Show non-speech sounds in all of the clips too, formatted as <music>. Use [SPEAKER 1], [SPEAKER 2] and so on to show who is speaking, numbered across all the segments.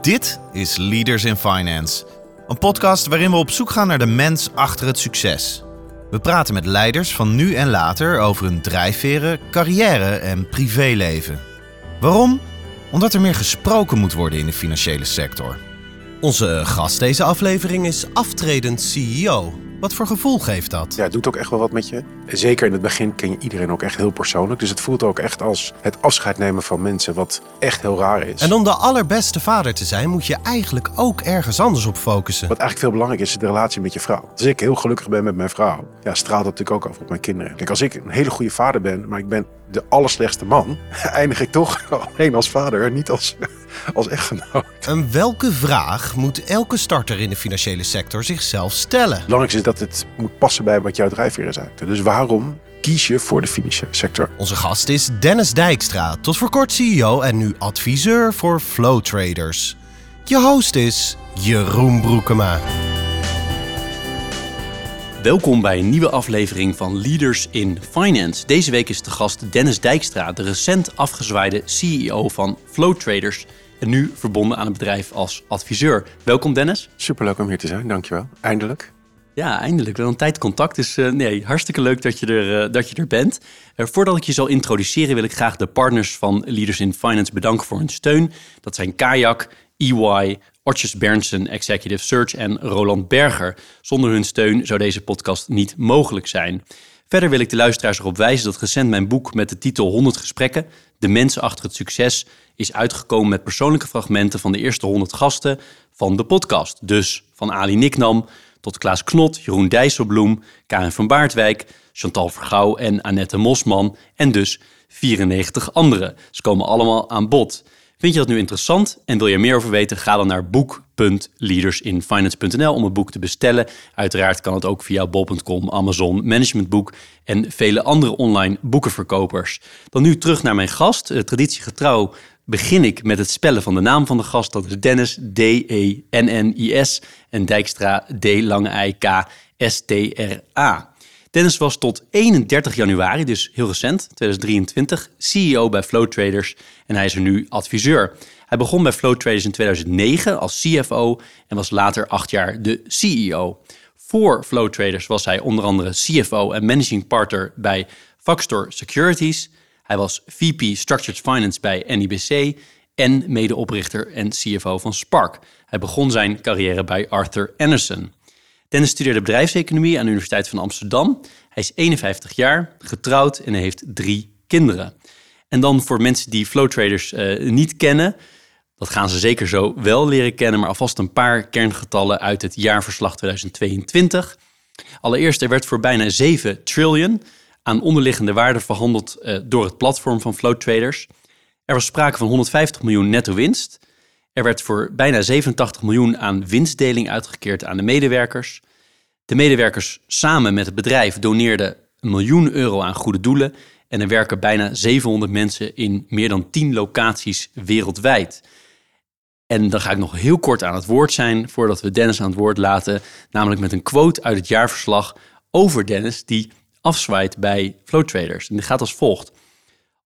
[SPEAKER 1] Dit is Leaders in Finance, een podcast waarin we op zoek gaan naar de mens achter het succes. We praten met leiders van nu en later over hun drijfveren, carrière en privéleven. Waarom? Omdat er meer gesproken moet worden in de financiële sector. Onze gast deze aflevering is aftredend CEO. Wat voor gevoel geeft dat?
[SPEAKER 2] Ja, het doet ook echt wel wat met je. Zeker in het begin ken je iedereen ook echt heel persoonlijk. Dus het voelt ook echt als het afscheid nemen van mensen, wat echt heel raar is.
[SPEAKER 1] En om de allerbeste vader te zijn, moet je eigenlijk ook ergens anders op focussen.
[SPEAKER 2] Wat eigenlijk veel belangrijker is, is de relatie met je vrouw. Als ik heel gelukkig ben met mijn vrouw, ja, straalt dat natuurlijk ook over op mijn kinderen. Kijk, als ik een hele goede vader ben, maar ik ben de allerslechtste man, <laughs> eindig ik toch <laughs> alleen als vader niet als, <laughs> als echtgenoot.
[SPEAKER 1] En welke vraag moet elke starter in de financiële sector zichzelf stellen? Het
[SPEAKER 2] belangrijkste is dat het moet passen bij wat jouw drijfveer is eigenlijk. Dus waarom kies je voor de financiële sector?
[SPEAKER 1] Onze gast is Dennis Dijkstra, tot voor kort CEO en nu adviseur voor Flow Traders. Je host is Jeroen Broekema.
[SPEAKER 3] Welkom bij een nieuwe aflevering van Leaders in Finance. Deze week is de gast Dennis Dijkstra, de recent afgezwaaide CEO van Flow Traders en nu verbonden aan het bedrijf als adviseur. Welkom Dennis.
[SPEAKER 2] Superleuk om hier te zijn, dankjewel. Eindelijk.
[SPEAKER 3] Ja, eindelijk. Wel een tijd contact. Dus uh, nee, hartstikke leuk dat je er, uh, dat je er bent. Uh, voordat ik je zal introduceren, wil ik graag de partners van Leaders in Finance bedanken voor hun steun. Dat zijn Kayak, EY, Ortjes Berndsen, Executive Search en Roland Berger. Zonder hun steun zou deze podcast niet mogelijk zijn. Verder wil ik de luisteraars erop wijzen dat recent mijn boek met de titel 100 gesprekken, De mensen achter het succes, is uitgekomen met persoonlijke fragmenten van de eerste 100 gasten van de podcast. Dus van Ali Niknam Klaas Knot, Jeroen Dijsselbloem, Karin van Baardwijk, Chantal Vergouw en Annette Mosman en dus 94 anderen. Ze komen allemaal aan bod. Vind je dat nu interessant en wil je meer over weten? Ga dan naar boek.leadersinfinance.nl om het boek te bestellen. Uiteraard kan het ook via bol.com, Amazon, Managementboek en vele andere online boekenverkopers. Dan nu terug naar mijn gast. Uh, traditiegetrouw begin ik met het spellen van de naam van de gast. Dat is Dennis, D-E-N-N-I-S en Dijkstra, D-lange-I-K-S-T-R-A. Dennis was tot 31 januari, dus heel recent, 2023, CEO bij Flow Traders en hij is er nu adviseur. Hij begon bij Flow Traders in 2009 als CFO en was later acht jaar de CEO. Voor Flow Traders was hij onder andere CFO en managing partner bij Factor Securities. Hij was VP Structured Finance bij NIBC en medeoprichter en CFO van Spark. Hij begon zijn carrière bij Arthur Anderson. Dennis studeerde bedrijfseconomie aan de Universiteit van Amsterdam. Hij is 51 jaar, getrouwd en heeft drie kinderen. En dan voor mensen die flow traders uh, niet kennen, dat gaan ze zeker zo wel leren kennen, maar alvast een paar kerngetallen uit het jaarverslag 2022. Allereerst, er werd voor bijna 7 trillion aan onderliggende waarde verhandeld uh, door het platform van flow traders. Er was sprake van 150 miljoen netto winst. Er werd voor bijna 87 miljoen aan winstdeling uitgekeerd aan de medewerkers. De medewerkers samen met het bedrijf doneerden een miljoen euro aan goede doelen. En er werken bijna 700 mensen in meer dan 10 locaties wereldwijd. En dan ga ik nog heel kort aan het woord zijn voordat we Dennis aan het woord laten. Namelijk met een quote uit het jaarverslag over Dennis die afzwaait bij Flow Traders. En die gaat als volgt.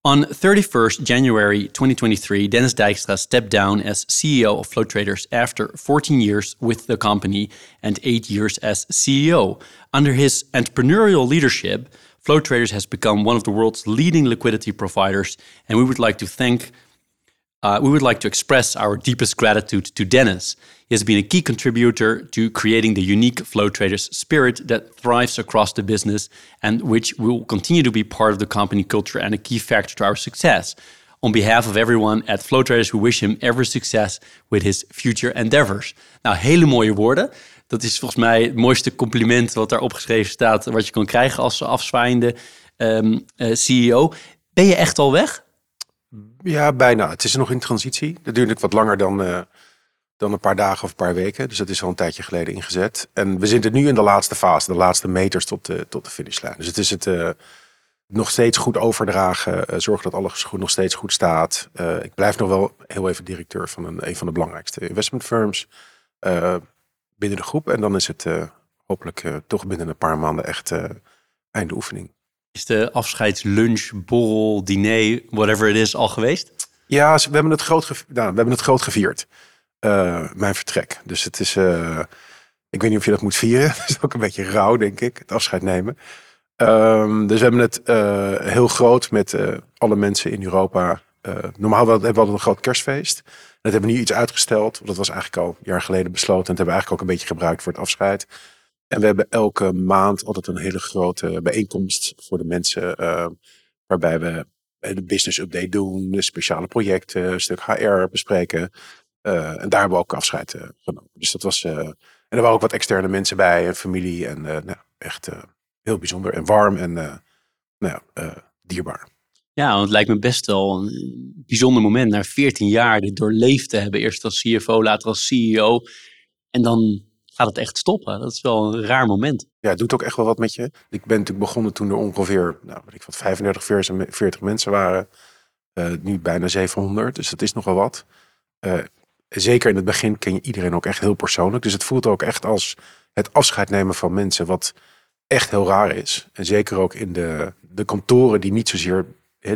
[SPEAKER 3] On 31st January 2023, Dennis Dijkstra stepped down as CEO of Flow Traders after 14 years with the company and 8 years as CEO. Under his entrepreneurial leadership, Flow Traders has become one of the world's leading liquidity providers, and we would like to thank uh, we would like to express our deepest gratitude to Dennis. He has been a key contributor to creating the unique Flow Traders spirit that thrives across the business and which will continue to be part of the company culture and a key factor to our success. On behalf of everyone at Flow Traders, we wish him every success with his future endeavors. Nou, hele mooie woorden. Dat is volgens mij het mooiste compliment wat daar opgeschreven staat, wat je kan krijgen als afzwaaiende um, uh, CEO. Ben je echt al weg?
[SPEAKER 2] Ja, bijna. Het is nog in transitie. Dat duurt wat langer dan, uh, dan een paar dagen of een paar weken. Dus dat is al een tijdje geleden ingezet. En we zitten nu in de laatste fase, de laatste meters tot de, tot de finishlijn. Dus het is het uh, nog steeds goed overdragen. Uh, zorgen dat alles goed, nog steeds goed staat. ik blijf nog wel heel even directeur van een, een van de belangrijkste investment firms binnen de groep. En dan is het hopelijk toch binnen een paar maanden echt einde oefening.
[SPEAKER 3] Is de afscheidslunch, borrel, diner, whatever it is, al geweest?
[SPEAKER 2] Ja, we hebben het groot, nou, we hebben het groot gevierd. mijn vertrek. Dus het is, ik weet niet of je dat moet vieren. <laughs> Het is ook een beetje rauw, denk ik, het afscheid nemen. Ehm, dus we hebben het heel groot met alle mensen in Europa. normaal hebben we altijd een groot kerstfeest. Dat hebben we nu iets uitgesteld. Dat was eigenlijk al een jaar geleden besloten. En dat hebben we eigenlijk ook een beetje gebruikt voor het afscheid. En we hebben elke maand altijd een hele grote bijeenkomst voor de mensen. Uh, waarbij we de business update doen, speciale projecten, een stuk HR bespreken. Uh, en daar hebben we ook afscheid uh, genomen. Dus dat was. en er waren ook wat externe mensen bij en familie. En nou, echt heel bijzonder en warm en nou, dierbaar.
[SPEAKER 3] Ja, het lijkt me best wel een bijzonder moment. Na 14 jaar dit doorleefd te hebben. Eerst als CFO, later als CEO. En dan gaat het echt stoppen. Dat is wel een raar moment.
[SPEAKER 2] Ja, het doet ook echt wel wat met je. Ik ben natuurlijk begonnen toen er ongeveer, nou, weet ik wat, 35, 40 mensen waren. Uh, nu bijna 700, dus dat is nogal wat. Uh, zeker in het begin ken je iedereen ook echt heel persoonlijk. Dus het voelt ook echt als het afscheid nemen van mensen, wat echt heel raar is. En zeker ook in de, de kantoren die niet zozeer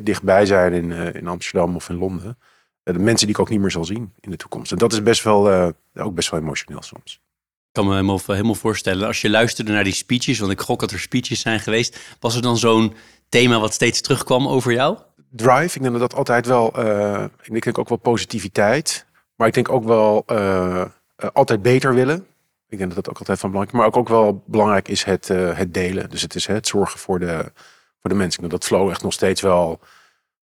[SPEAKER 2] dichtbij zijn in, uh, in Amsterdam of in Londen. de mensen die ik ook niet meer zal zien in de toekomst. En dat is best wel, ook best wel emotioneel soms
[SPEAKER 3] kan me helemaal, helemaal voorstellen. Als je luisterde naar die speeches, want ik gok dat er speeches zijn geweest, was er dan zo'n thema wat steeds terugkwam over jou?
[SPEAKER 2] Drive, ik denk dat dat altijd wel, uh, ik denk ook wel positiviteit, maar ik denk ook wel uh, altijd beter willen. Ik denk dat dat ook altijd van belangrijk is. Maar ook, ook wel belangrijk is het, het delen. Dus het is het zorgen voor de, voor de mensen. dat Flow echt nog steeds wel,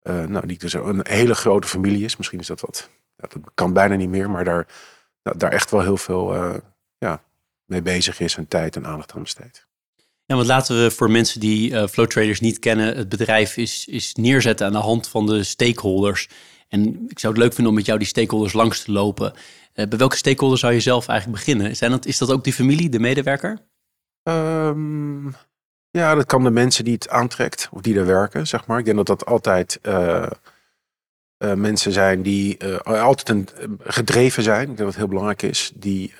[SPEAKER 2] nou niet dus een hele grote familie is. Misschien is dat wat, dat kan bijna niet meer, maar daar, nou, daar echt wel heel veel ja, mee bezig is en tijd en aandacht aan besteedt.
[SPEAKER 3] Ja, want laten we voor mensen die uh, Flow Traders niet kennen, het bedrijf is, is neerzetten aan de hand van de stakeholders. En ik zou het leuk vinden om met jou die stakeholders langs te lopen. Uh, bij welke stakeholders zou je zelf eigenlijk beginnen? Zijn dat, is dat ook die familie, de medewerker?
[SPEAKER 2] Um, ja, dat kan de mensen die het aantrekt of die er werken, zeg maar. Ik denk dat dat altijd uh, mensen zijn die altijd een, gedreven zijn. Ik denk dat het heel belangrijk is. Die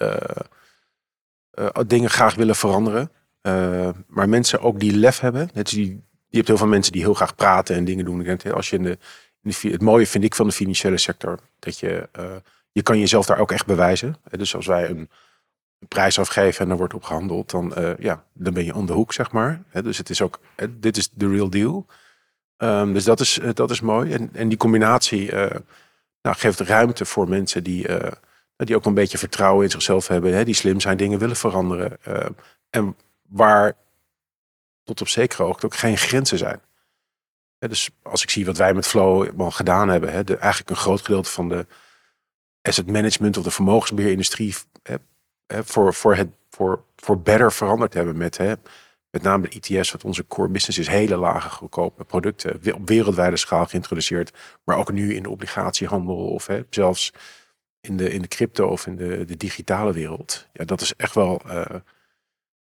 [SPEAKER 2] dingen graag willen veranderen. Uh, maar mensen ook die lef hebben. Je hebt heel veel mensen die heel graag praten en dingen doen. Als je in de, in het mooie vind ik van de financiële sector. Dat je, uh, je kan jezelf daar ook echt bewijzen. Dus als wij een, een prijs afgeven en er wordt op gehandeld. Dan, ja, dan ben je om de hoek, zeg maar. Dus het is ook, dit is de real deal. Um, dus dat is, dat is mooi. En, en die combinatie nou, geeft ruimte voor mensen die die ook een beetje vertrouwen in zichzelf hebben, hè, die slim zijn, dingen willen veranderen. Uh, en waar tot op zekere hoogte ook geen grenzen zijn. dus als ik zie wat wij met Flow al gedaan hebben, hè, de, eigenlijk een groot gedeelte van de asset management of de vermogensbeheerindustrie hè, voor, voor, het, voor, voor better veranderd hebben met, hè, met name de ETS, wat onze core business is, hele lage goedkope producten op wereldwijde schaal geïntroduceerd, maar ook nu in de obligatiehandel of hè, zelfs in de, in de crypto of in de, de digitale wereld. Ja, dat is echt wel uh,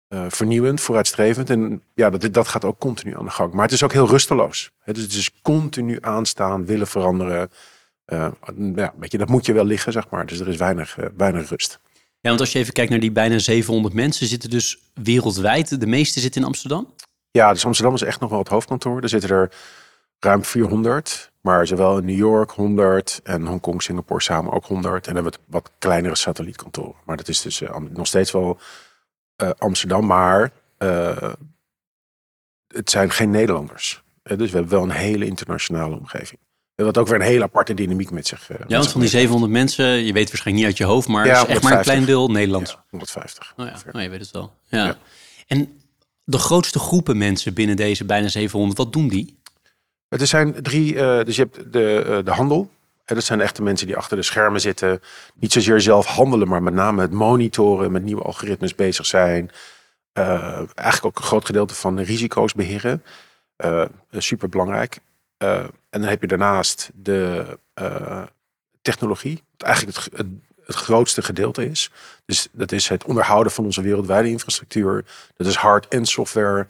[SPEAKER 2] uh, vernieuwend, vooruitstrevend. En ja, dat, dat gaat ook continu aan de gang. Maar het is ook heel rusteloos. Dus het is continu aanstaan, willen veranderen. Uh, ja, weet je, dat moet je wel liggen, zeg maar. Dus er is weinig, weinig rust.
[SPEAKER 3] Ja, want als je even kijkt naar die bijna 700 mensen, zitten dus wereldwijd. De meeste zitten in Amsterdam?
[SPEAKER 2] Ja, dus Amsterdam is echt nog wel het hoofdkantoor. Er zitten er ruim 400. Maar zowel in New York 100 en Hongkong, Singapore samen ook 100. En dan hebben we wat kleinere satellietkantoren. Maar dat is dus uh, nog steeds wel uh, Amsterdam. Maar uh, het zijn geen Nederlanders. dus we hebben wel een hele internationale omgeving. Wat ook weer een hele aparte dynamiek met zich.
[SPEAKER 3] Ja, want van die 700 mensen, je weet waarschijnlijk niet uit je hoofd, maar ja, is echt maar een klein deel Nederlands.
[SPEAKER 2] Ja, 150.
[SPEAKER 3] Oh ja, oh, je weet het wel. Ja. ja. En de grootste groepen mensen binnen deze bijna 700, wat doen die?
[SPEAKER 2] Er zijn drie, uh, dus je hebt de, uh, de handel. En dat zijn echte mensen die achter de schermen zitten. Niet zozeer zelf handelen, maar met name het monitoren, met nieuwe algoritmes bezig zijn. Uh, eigenlijk ook een groot gedeelte van de risico's beheren. super belangrijk. en dan heb je daarnaast de technologie, wat eigenlijk het, het, het, grootste gedeelte is. Dus dat is het onderhouden van onze wereldwijde infrastructuur. Dat is hard- en software.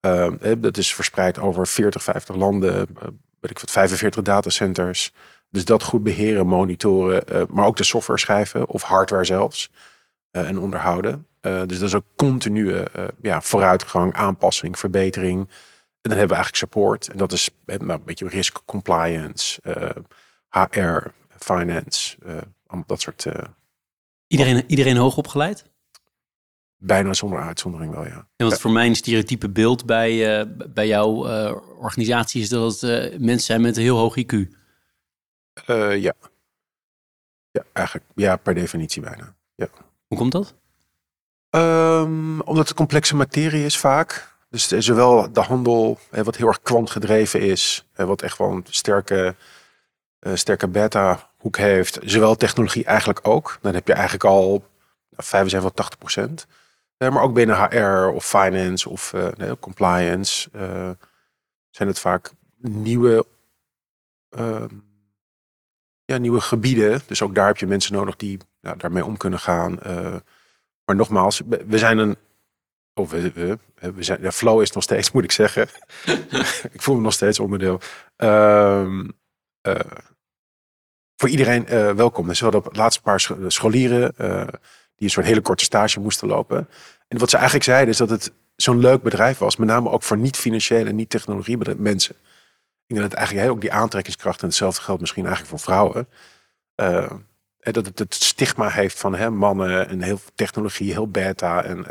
[SPEAKER 2] Uh, dat is verspreid over 40, 50 landen, uh, weet ik wat, 45 datacenters. Dus dat goed beheren, monitoren, uh, maar ook de software schrijven of hardware zelfs eh, en onderhouden. dus dat is ook continue ja, vooruitgang, aanpassing, verbetering. En dan hebben we eigenlijk support. En dat is nou, een beetje risk compliance, HR, finance, dat soort...
[SPEAKER 3] Iedereen, iedereen hoog opgeleid?
[SPEAKER 2] Bijna zonder uitzondering wel, ja.
[SPEAKER 3] En wat voor mijn stereotype beeld bij, uh, bij jouw uh, organisatie is dat het mensen zijn met een heel hoog IQ.
[SPEAKER 2] ja. Ja, eigenlijk. Ja, per definitie bijna. Ja.
[SPEAKER 3] Hoe komt dat?
[SPEAKER 2] Um, omdat het complexe materie is vaak. Dus zowel de handel, wat heel erg kwantgedreven is, wat echt wel een sterke, sterke beta-hoek heeft, zowel technologie eigenlijk ook. Dan heb je eigenlijk al 75 tot 80 procent. Uh, maar ook binnen HR of finance of nee, compliance zijn het vaak nieuwe, ehm, ja, nieuwe gebieden. Dus ook daar heb je mensen nodig die nou, daarmee om kunnen gaan. maar nogmaals, we zijn een of we, we, we zijn, ja, flow is nog steeds, <laughs> moet ik zeggen. <laughs> ik voel me nog steeds onderdeel. Uh, voor iedereen uh, welkom. Dus we hadden op het laatste paar scholieren uh, die een soort hele korte stage moesten lopen. En wat ze eigenlijk zeiden is dat het zo'n leuk bedrijf was. Met name ook voor niet-financiële niet-technologie mensen. Ik denk dat eigenlijk heel, ook die aantrekkingskracht en hetzelfde geldt misschien eigenlijk voor vrouwen. dat het het stigma heeft van hè, mannen en heel technologie, heel beta en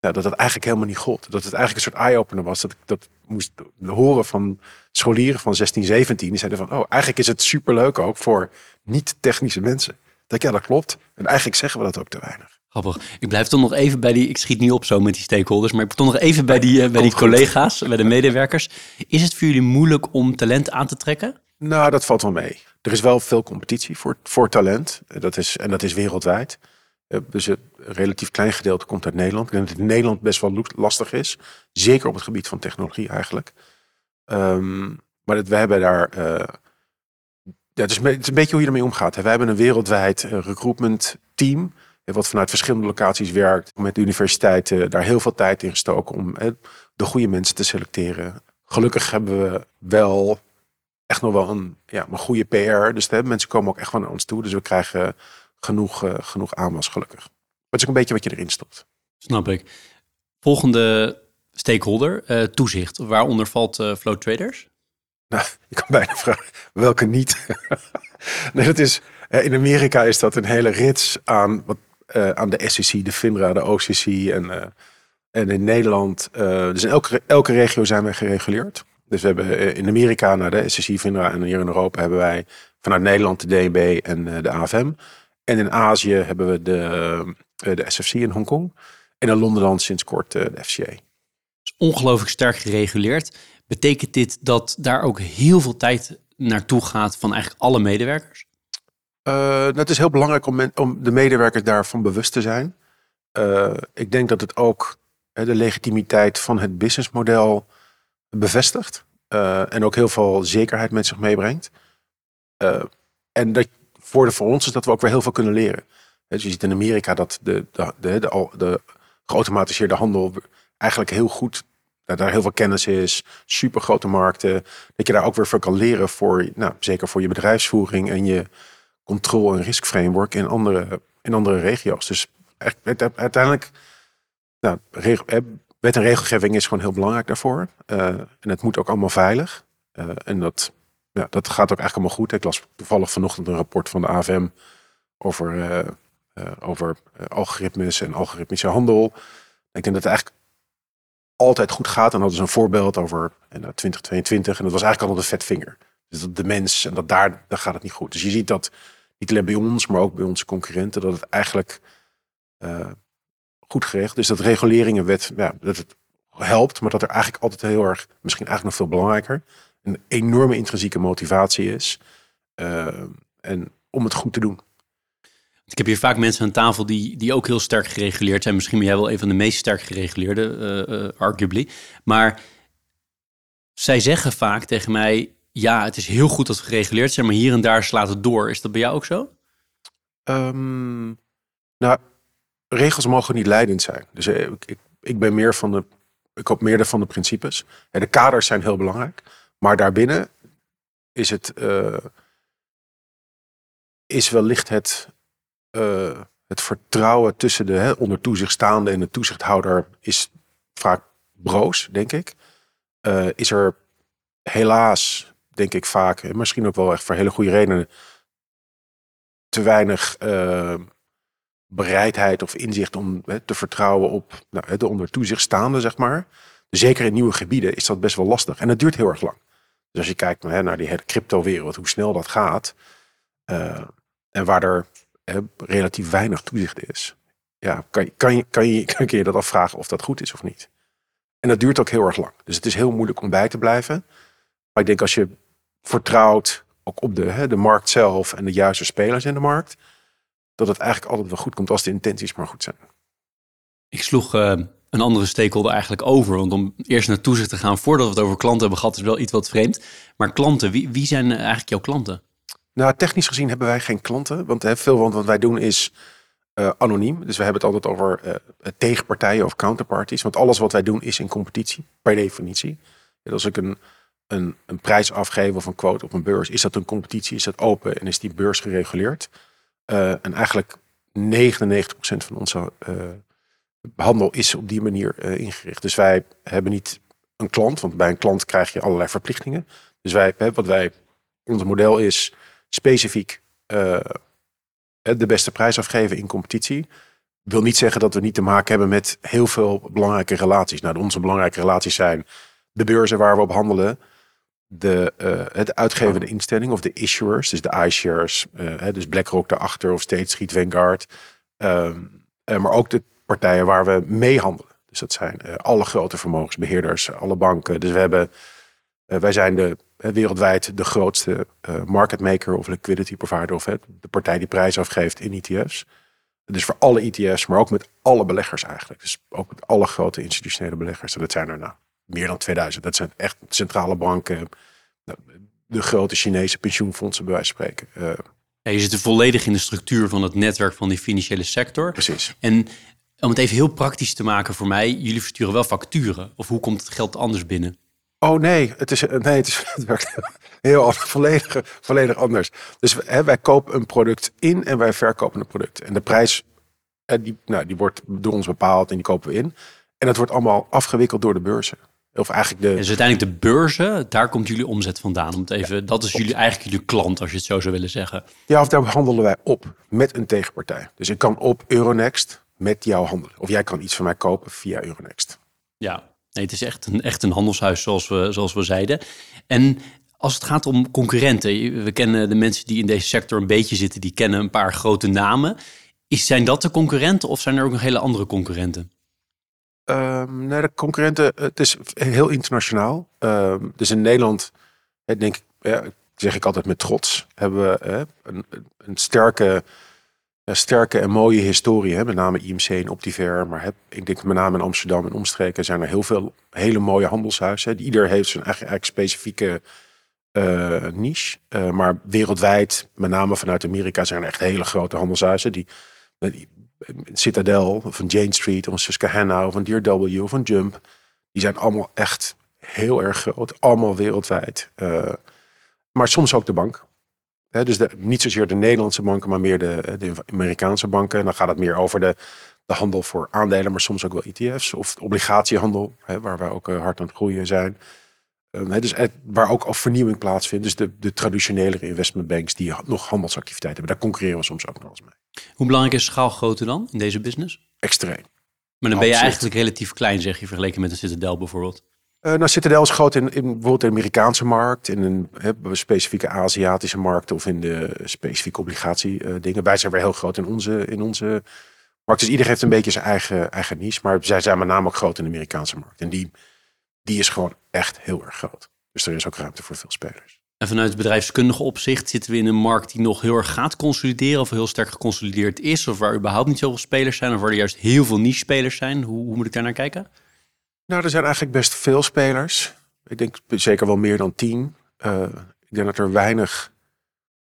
[SPEAKER 2] ja, dat het eigenlijk helemaal niet gold. Dat het eigenlijk een soort eye-opener was. Dat ik dat moest horen van scholieren van 16, 17. Die zeiden van, oh, eigenlijk is het superleuk ook voor niet-technische mensen. Dat ja, dat klopt. En eigenlijk zeggen we dat ook te weinig.
[SPEAKER 3] Grappig. Ik blijf toch nog even bij die, ik schiet niet op zo met die stakeholders, maar ik blijf toch nog even bij die, uh, bij die collega's, bij de medewerkers. Is het voor jullie moeilijk om talent aan te trekken?
[SPEAKER 2] Nou, dat valt wel mee. Er is wel veel competitie voor, voor talent. Dat is, en dat is wereldwijd. Eh, dus een relatief klein gedeelte komt uit Nederland. Ik denk dat het in Nederland best wel lastig is. Zeker op het gebied van technologie eigenlijk. Um, maar dat, we hebben daar... Uh, ja, het, is, een beetje hoe je ermee omgaat. Wij hebben een wereldwijd uh, recruitment team. Wat vanuit verschillende locaties werkt. Met de universiteiten daar heel veel tijd in gestoken om de goede mensen te selecteren. Gelukkig hebben we wel echt nog wel een, ja, een goede PR. Dus mensen komen ook echt van naar ons toe. Dus we krijgen genoeg, uh, genoeg aanwas, gelukkig. Maar het is ook een beetje wat je erin stopt.
[SPEAKER 3] Snap ik. Volgende stakeholder, uh, toezicht. Waaronder valt uh, Flow Traders?
[SPEAKER 2] Nou, ik kan bijna vragen, welke niet? <laughs> nee, dat is, in Amerika is dat een hele rits aan, wat, aan de SEC, de FINRA, de OCC en, en in Nederland. dus in elke, elke regio zijn we gereguleerd. Dus we hebben in Amerika naar de SEC, FINRA en hier in Europa hebben wij vanuit Nederland de DNB en de AFM. En in Azië hebben we de, eh, de SFC in Hongkong. En in Londen dan sinds kort eh, de FCA.
[SPEAKER 3] Is ongelooflijk sterk gereguleerd. Betekent dit dat daar ook heel veel tijd naartoe gaat van eigenlijk alle medewerkers?
[SPEAKER 2] Uh, het is heel belangrijk om, om, de medewerkers daarvan bewust te zijn. Uh, ik denk dat het ook de legitimiteit van het businessmodel bevestigt. Uh, en ook heel veel zekerheid met zich meebrengt. en dat voordeel voor ons is dat we ook weer heel veel kunnen leren. Dus je ziet in Amerika dat de, de, de, de, de geautomatiseerde handel eigenlijk heel goed, dat daar heel veel kennis is, super grote markten, dat je daar ook weer veel kan leren voor, nou, zeker voor je bedrijfsvoering en je controle- en riskframework in andere, in andere regio's. Dus uiteindelijk, nou, wet en regelgeving is gewoon heel belangrijk daarvoor. Uh, en het moet ook allemaal veilig. Uh, en dat ja, dat gaat ook eigenlijk allemaal goed. Ik las toevallig vanochtend een rapport van de AFM over, uh, over algoritmes en algoritmische handel. Ik denk dat het eigenlijk altijd goed gaat. En dat is een voorbeeld over en, 2022. En dat was eigenlijk altijd een vet vinger. Dus dat de mens, en dat daar, daar gaat het niet goed. Dus je ziet dat niet alleen bij ons, maar ook bij onze concurrenten, dat het eigenlijk goed geregeld is. Dat reguleringenwet, ja, dat het helpt, maar dat er eigenlijk altijd heel erg, misschien eigenlijk nog veel belangrijker, een enorme intrinsieke motivatie is. Uh, en om het goed te doen.
[SPEAKER 3] Ik heb hier vaak mensen aan tafel die, die ook heel sterk gereguleerd zijn. Misschien ben jij wel een van de meest sterk gereguleerde, uh, arguably. Maar zij zeggen vaak tegen mij: ja, het is heel goed dat we gereguleerd zijn, maar hier en daar slaat het door. Is dat bij jou ook zo?
[SPEAKER 2] Um, nou, regels mogen niet leidend zijn. Dus ik, ik, ik ben meer van de. Ik hoop meer van de principes. De kaders zijn heel belangrijk. Maar daarbinnen is het, uh, is wellicht het, uh, het vertrouwen tussen de hè, onder toezicht staande en de toezichthouder is vaak broos, denk ik. Uh, is er helaas, denk ik vaak, en misschien ook wel echt voor hele goede redenen, te weinig uh, bereidheid of inzicht om hè, te vertrouwen op nou, de onder toezicht staande, zeg maar. Zeker in nieuwe gebieden is dat best wel lastig. En het duurt heel erg lang. Dus als je kijkt hè, naar die hele crypto-wereld, hoe snel dat gaat. En waar er relatief weinig toezicht is. Ja, kan, kan, je, kan, je, <laughs> kan je dat afvragen of dat goed is of niet. En dat duurt ook heel erg lang. Dus het is heel moeilijk om bij te blijven. Maar ik denk als je vertrouwt ook op de, hè, de markt zelf en de juiste spelers in de markt, dat het eigenlijk altijd wel goed komt als de intenties maar goed zijn.
[SPEAKER 3] Ik sloeg uh, een andere stakeholder eigenlijk over. Want om eerst naar toezicht te gaan voordat we het over klanten hebben gehad, is wel iets wat vreemd. Maar klanten, wie, wie zijn eigenlijk jouw klanten?
[SPEAKER 2] Nou, technisch gezien hebben wij geen klanten. Want hè, veel van wat wij doen is uh, anoniem. Dus we hebben het altijd over uh, tegenpartijen of counterparties. Want alles wat wij doen is in competitie, per definitie. Dus als ik een, een, een prijs afgeef of een quote op een beurs, is dat een competitie, is dat open en is die beurs gereguleerd. En eigenlijk 99% van onze handel is op die manier ingericht. Dus wij hebben niet een klant, want bij een klant krijg je allerlei verplichtingen. Dus wij, wat wij, ons model is specifiek de beste prijs afgeven in competitie. Wil niet zeggen dat we niet te maken hebben met heel veel belangrijke relaties. Nou, onze belangrijke relaties zijn de beurzen waar we op handelen, de, uh, het uitgevende instelling of de issuers, dus de iShares, uh, dus BlackRock daarachter of State Street Vanguard. Uh, maar ook de partijen waar we mee handelen. Dus dat zijn alle grote vermogensbeheerders, alle banken. Dus we hebben, wij zijn de wereldwijd de grootste uh, market maker of liquidity provider of de partij die prijs afgeeft in ETF's. Dus voor alle ETF's, maar ook met alle beleggers eigenlijk. Dus ook met alle grote institutionele beleggers. En dat zijn er nou meer dan 2000. Dat zijn echt centrale banken, nou, de grote Chinese pensioenfondsen bij wijze van spreken. Uh,
[SPEAKER 3] ja, je zit volledig in de structuur van het netwerk van die financiële sector.
[SPEAKER 2] Precies.
[SPEAKER 3] En om het even heel praktisch te maken voor mij, jullie versturen wel facturen. Of hoe komt het geld anders binnen?
[SPEAKER 2] Oh nee, het, is, nee, het, is, <laughs> het werkt heel volledig, volledig anders. Dus hè, wij kopen een product in en wij verkopen een product. En de prijs die, nou, die wordt door ons bepaald en die kopen we in. En dat wordt allemaal afgewikkeld door de beurzen. Of eigenlijk de...
[SPEAKER 3] Dus uiteindelijk de beurzen, daar komt jullie omzet vandaan. Om het even, dat is jullie, eigenlijk jullie klant, als je het zo zou willen zeggen.
[SPEAKER 2] Ja, of daar handelen wij op met een tegenpartij. Dus ik kan op Euronext met jou handelen. Of jij kan iets van mij kopen via Euronext.
[SPEAKER 3] Ja, Nee, het is echt een, echt een handelshuis, zoals we, zoals we zeiden. En als het gaat om concurrenten, we kennen de mensen die in deze sector een beetje zitten, die kennen een paar grote namen. Is, zijn dat de concurrenten of zijn er ook nog hele andere concurrenten?
[SPEAKER 2] Um, nee, de concurrenten, het is heel internationaal. Um, dus in Nederland, denk ik, ja, zeg ik altijd met trots, hebben we een, een sterke sterke en mooie historie. Met name IMC en Optiver. Maar heb, ik denk met name in Amsterdam en omstreken zijn er heel veel hele mooie handelshuizen. Ieder heeft zijn eigen, specifieke uh, niche. Uh, maar wereldwijd, met name vanuit Amerika, zijn er echt hele grote handelshuizen. Die, Citadel een Jane Street of Susquehanna of Deer W of Jump. Die zijn allemaal echt heel erg groot. Allemaal wereldwijd. Uh, maar soms ook de bank dus de, niet zozeer de Nederlandse banken, maar meer de, de Amerikaanse banken. En dan gaat het meer over de, de handel voor aandelen, maar soms ook wel ETF's of obligatiehandel, waar wij ook eh, hard aan het groeien zijn. Um, dus waar ook al vernieuwing plaatsvindt. Dus de, de traditionele investmentbanks die nog handelsactiviteiten hebben. Daar concurreren we soms ook nog eens mee.
[SPEAKER 3] Hoe belangrijk is schaalgrootte dan in deze business?
[SPEAKER 2] Extreem.
[SPEAKER 3] Maar dan ben je eigenlijk relatief klein, zeg je, vergeleken met een Citadel bijvoorbeeld.
[SPEAKER 2] Uh, nou, Citadel is groot in, in bijvoorbeeld de Amerikaanse markt, in een specifieke Aziatische markt of in de specifieke obligatie uh, dingen. Wij zijn weer heel groot in onze, in onze markt. Dus iedereen heeft een beetje zijn eigen, eigen niche. Maar zij zijn met name ook groot in de Amerikaanse markt. En die, die is gewoon echt heel erg groot. Dus er is ook ruimte voor veel spelers.
[SPEAKER 3] En vanuit het bedrijfskundige opzicht zitten we in een markt die nog heel erg gaat consolideren of heel sterk geconsolideerd is, of waar überhaupt niet zoveel spelers zijn, of waar er juist heel veel niche-spelers zijn. Hoe, hoe moet ik daar naar kijken?
[SPEAKER 2] Nou, er zijn eigenlijk best veel spelers. Ik denk zeker wel meer dan tien. Uh, ik denk dat er weinig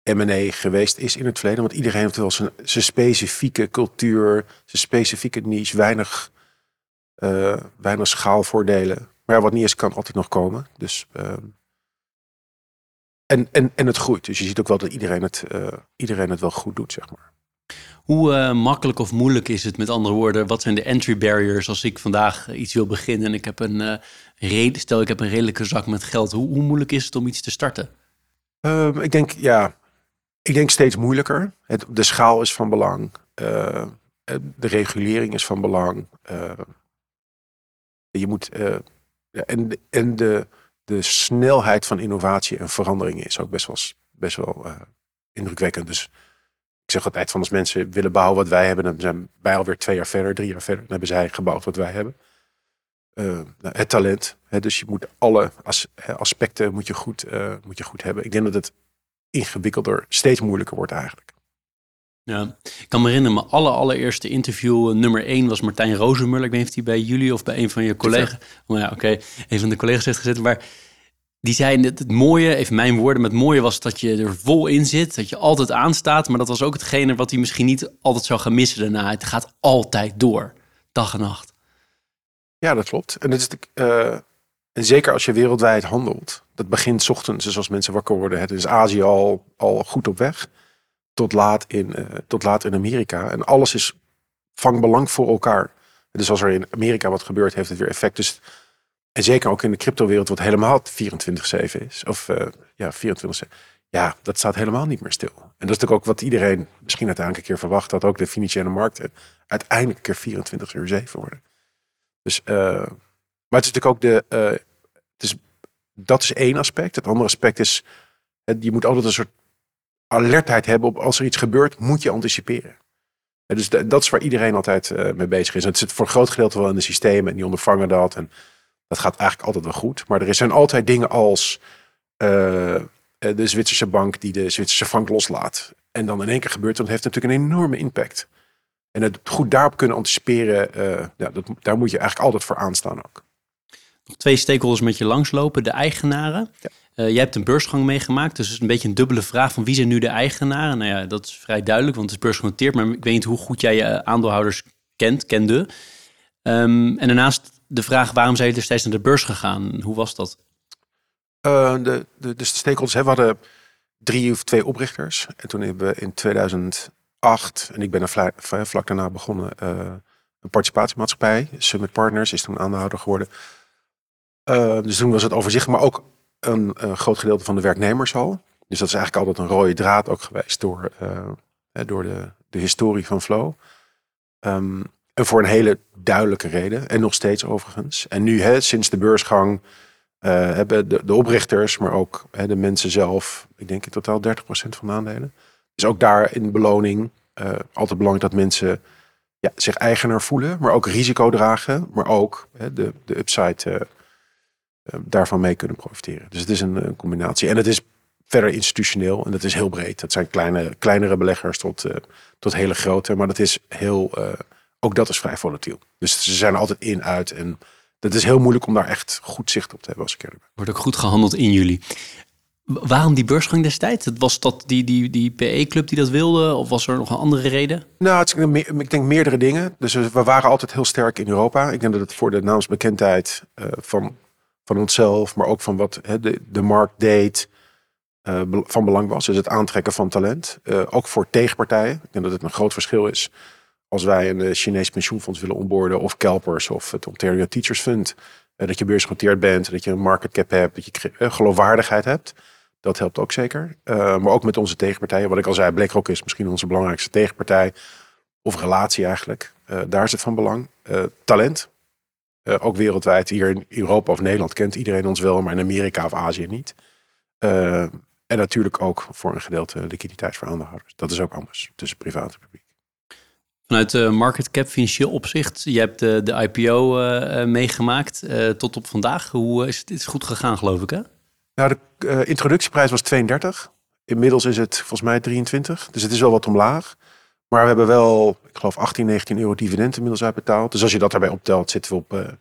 [SPEAKER 2] M&A geweest is in het verleden. Want iedereen heeft wel zijn, zijn specifieke cultuur, zijn specifieke niche. Weinig, uh, weinig schaalvoordelen. Maar wat niet is, kan altijd nog komen. Dus, uh, en, en, en het groeit. Dus je ziet ook wel dat iedereen het, iedereen het wel goed doet, zeg maar.
[SPEAKER 3] Hoe uh, makkelijk of moeilijk is het, met andere woorden, wat zijn de entry barriers als ik vandaag iets wil beginnen en ik heb een reden, stel ik heb een redelijke zak met geld, hoe, moeilijk is het om iets te starten?
[SPEAKER 2] Um, ik denk, ja, Ik denk steeds moeilijker. Het, de schaal is van belang. Uh, de regulering is van belang. Uh, je moet. En en de, de snelheid van innovatie en veranderingen is ook best wel, best wel indrukwekkend. Dus ik zeg altijd van als mensen willen bouwen wat wij hebben, dan zijn wij alweer twee jaar verder, drie jaar verder. Dan hebben zij gebouwd wat wij hebben. Uh, het talent. Hè, dus je moet alle as, aspecten moet je, goed, uh, moet je goed hebben. Ik denk dat het ingewikkelder, steeds moeilijker wordt eigenlijk.
[SPEAKER 3] Ja, ik kan me herinneren, mijn aller, allereerste interview, uh, nummer één, was Martijn Rozenmuller. Ik weet niet of hij bij jullie of bij een van je collega's... Oh ja, oké, okay. een van de collega's heeft gezet. Maar die zei, het, mooie, even mijn woorden, het mooie was dat je er vol in zit. Dat je altijd aanstaat. Maar dat was ook hetgene wat hij misschien niet altijd zou gaan missen daarna. Het gaat altijd door, dag en nacht.
[SPEAKER 2] Ja, dat klopt. En, dat is de, uh, en zeker als je wereldwijd handelt. Dat begint ochtends, dus als mensen wakker worden. Het is Azië al, al goed op weg. Tot laat, in, uh, tot laat in Amerika. En alles is van belang voor elkaar. Dus als er in Amerika wat gebeurt, heeft het weer effect. Dus, en zeker ook in de cryptowereld, wat helemaal 24-7 is. Of uh, ja, 24-7. Ja, dat staat helemaal niet meer stil. En dat is natuurlijk ook wat iedereen misschien uiteindelijk een keer verwacht. Dat ook de financiële markten uiteindelijk een keer 24 uur 7 worden. Dus, uh, maar het is natuurlijk ook de. Uh, het is, dat is één aspect. Het andere aspect is. Je moet altijd een soort alertheid hebben op als er iets gebeurt, moet je anticiperen. Dus dat is waar iedereen altijd mee bezig is. En het zit voor een groot gedeelte wel in de systemen en die ondervangen dat. En dat gaat eigenlijk altijd wel goed. Maar er zijn altijd dingen als de Zwitserse bank die de Zwitserse frank loslaat. En dan in één keer gebeurt, dat heeft natuurlijk een enorme impact. En het goed daarop kunnen anticiperen, uh, ja, dat, daar moet je eigenlijk altijd voor aanstaan ook.
[SPEAKER 3] Nog twee stakeholders met je langslopen, de eigenaren. Ja. Uh, jij hebt een beursgang meegemaakt, dus het is een beetje een dubbele vraag van wie zijn nu de eigenaren? Nou ja, dat is vrij duidelijk, want het is beursgenoteerd, maar ik weet niet hoe goed jij je aandeelhouders kent, kende. Um, en daarnaast de vraag, waarom zijn jullie destijds naar de beurs gegaan? Hoe was dat?
[SPEAKER 2] Uh, de, de, dus de stakeholders, hè, we hadden drie of twee oprichters. En toen hebben we in 2000 acht, en ik ben er vlak, daarna begonnen, uh, een participatiemaatschappij. Summit Partners is toen aandeelhouder geworden. Uh, dus toen was het overzicht, maar ook een, groot gedeelte van de werknemers al. Dus dat is eigenlijk altijd een rode draad ook geweest door, door de, de historie van Flow. Um, en voor een hele duidelijke reden, en nog steeds overigens. En nu, hè, sinds de beursgang, hebben de, de oprichters, maar ook hè, de mensen zelf, ik denk in totaal 30% van de aandelen is ook daar in beloning uh, altijd belangrijk dat mensen ja, zich eigenaar voelen, maar ook risico dragen, maar ook hè, de, de upside daarvan mee kunnen profiteren. Dus het is een, een, combinatie. En het is verder institutioneel en dat is heel breed. Dat zijn kleine, kleinere beleggers tot, tot hele grote, maar dat is heel, ook dat is vrij volatiel. Dus ze zijn altijd in, uit en dat is heel moeilijk om daar echt goed zicht op te hebben als ik eerlijk ben.
[SPEAKER 3] Wordt ook goed gehandeld in jullie. Waarom die beursgang destijds? Was dat die, die, die PE-club die dat wilde? Of was er nog een andere reden?
[SPEAKER 2] Nou, het ik denk meerdere dingen. Dus we waren altijd heel sterk in Europa. Ik denk dat het voor de naamsbekendheid uh, van, van onszelf, maar ook van wat de, de markt deed, uh, van belang was. Dus het aantrekken van talent. Uh, ook voor tegenpartijen. Ik denk dat het een groot verschil is als wij een Chinees pensioenfonds willen onboorden of Kelpers of het Ontario Teachers Fund. dat je beursgenoteerd bent, dat je een market cap hebt, dat je geloofwaardigheid hebt. Dat helpt ook zeker. Maar ook met onze tegenpartijen. Wat ik al zei, BlackRock is misschien onze belangrijkste tegenpartij. Of relatie eigenlijk. Daar is het van belang. Talent. ook wereldwijd. Hier in Europa of Nederland kent iedereen ons wel. Maar in Amerika of Azië niet. en natuurlijk ook voor een gedeelte liquiditeit voor aandeelhouders. Dat is ook anders tussen privaat en publiek.
[SPEAKER 3] Vanuit de market cap financieel opzicht, je hebt de, de IPO meegemaakt tot op vandaag. Hoe is het is goed gegaan, geloof ik, hè?
[SPEAKER 2] Nou, de uh, introductieprijs was 32. Inmiddels is het volgens mij 23. Dus het is wel wat omlaag. Maar we hebben wel, ik geloof, 18, 19 euro dividend inmiddels uitbetaald. Dus als je dat daarbij optelt, zitten we op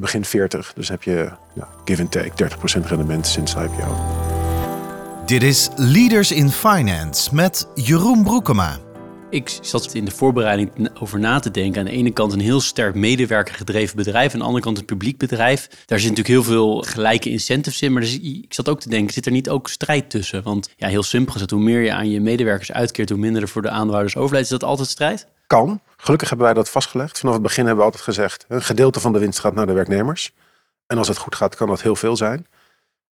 [SPEAKER 2] begin 40. Dus heb je ja, give and take 30% rendement sinds de IPO.
[SPEAKER 1] Dit is Leaders in Finance met Jeroen Broekema.
[SPEAKER 3] Ik zat in de voorbereiding over na te denken. Aan de ene kant een heel sterk medewerkergedreven bedrijf. Aan de andere kant een publiek bedrijf. Daar zit natuurlijk heel veel gelijke incentives in. Maar dus, ik zat ook te denken, zit er niet ook strijd tussen? Want ja, heel simpel gezegd, hoe meer je aan je medewerkers uitkeert... hoe minder er voor de aandeelhouders overlijdt. Is dat altijd strijd?
[SPEAKER 2] Kan. Gelukkig hebben wij dat vastgelegd. Vanaf het begin hebben we altijd gezegd... een gedeelte van de winst gaat naar de werknemers. En als het goed gaat, kan dat heel veel zijn.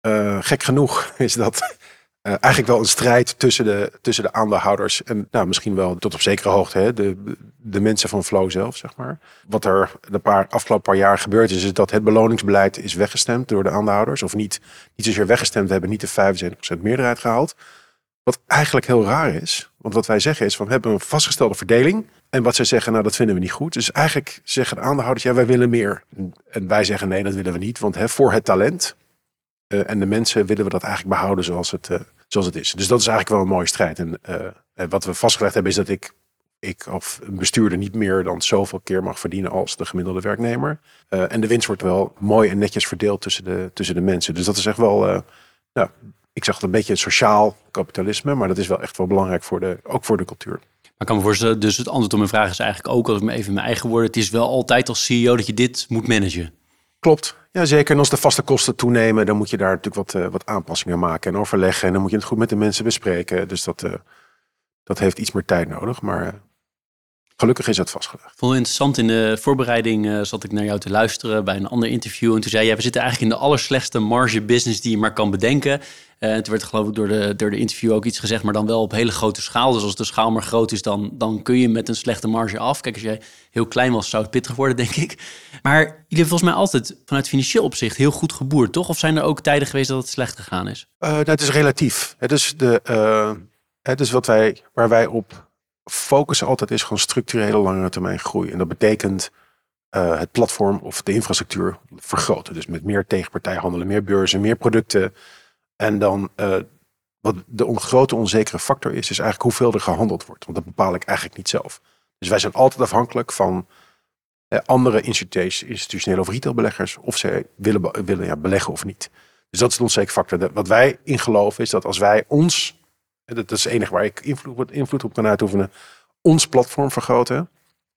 [SPEAKER 2] Uh, gek genoeg is dat eh, eigenlijk wel een strijd tussen de, tussen de aandeelhouders en nou, misschien wel tot op zekere hoogte hè, de, de mensen van Flow zelf, zeg maar. Wat er de paar, afgelopen paar jaar gebeurd is, is dat het beloningsbeleid is weggestemd door de aandeelhouders. Of niet, niet zozeer weggestemd, we hebben niet de 75% meerderheid gehaald. Wat eigenlijk heel raar is. Want wat wij zeggen is van we hebben een vastgestelde verdeling. En wat zij zeggen, nou dat vinden we niet goed. Dus eigenlijk zeggen de aandeelhouders, ja wij willen meer. En wij zeggen nee, dat willen we niet. Want hè, voor het talent uh, en de mensen willen we dat eigenlijk behouden zoals het, uh, het is. Dus dat is eigenlijk wel een mooie strijd. En uh, wat we vastgelegd hebben is dat ik, ik of een bestuurder niet meer dan zoveel keer mag verdienen als de gemiddelde werknemer. en de winst wordt wel mooi en netjes verdeeld tussen de, tussen de mensen. Dus dat is echt wel, nou, ik zeg het een beetje sociaal kapitalisme, maar dat is wel echt wel belangrijk voor de, ook voor de cultuur.
[SPEAKER 3] Maar ik kan me voorstellen, dus het antwoord op mijn vraag is eigenlijk ook, als ik me even in mijn eigen woorden, het is wel altijd als CEO dat je dit moet managen.
[SPEAKER 2] Klopt. Ja, zeker. En als de vaste kosten toenemen, dan moet je daar natuurlijk wat, uh, wat aanpassingen maken en overleggen. En dan moet je het goed met de mensen bespreken. Dus dat, uh, dat heeft iets meer tijd nodig. Maar uh, gelukkig is het vastgelegd.
[SPEAKER 3] Vond interessant. In de voorbereiding zat ik naar jou te luisteren bij een ander interview. En toen zei jij, we zitten eigenlijk in de allerslechtste marge business die je maar kan bedenken. Uh, toen werd geloof ik door de, door de interview ook iets gezegd, maar dan wel op hele grote schaal. Dus als de schaal maar groot is, dan, dan kun je met een slechte marge af. Kijk, als jij heel klein was, zou het pittig worden, <laughs> denk ik. Maar jullie hebben volgens mij altijd vanuit financieel opzicht heel goed geboerd, toch? Of zijn er ook tijden geweest dat het slecht gegaan is?
[SPEAKER 2] Uh, nou, het is relatief. Het is, de, het is wat wij, waar wij op focussen altijd is gewoon structurele langere termijn groei. En dat betekent het platform of de infrastructuur vergroten. Dus met meer tegenpartijhandelen, meer beurzen, meer producten en dan uh, wat de on grote onzekere factor is, is eigenlijk hoeveel er gehandeld wordt. Want dat bepaal ik eigenlijk niet zelf. Dus wij zijn altijd afhankelijk van eh, andere institutionele of retailbeleggers, of ze willen, willen ja, beleggen of niet. Dus dat is de onzekere factor. Wat wij in geloven is dat als wij ons, dat is het enige waar ik invloed, op kan uitoefenen, ons platform vergroten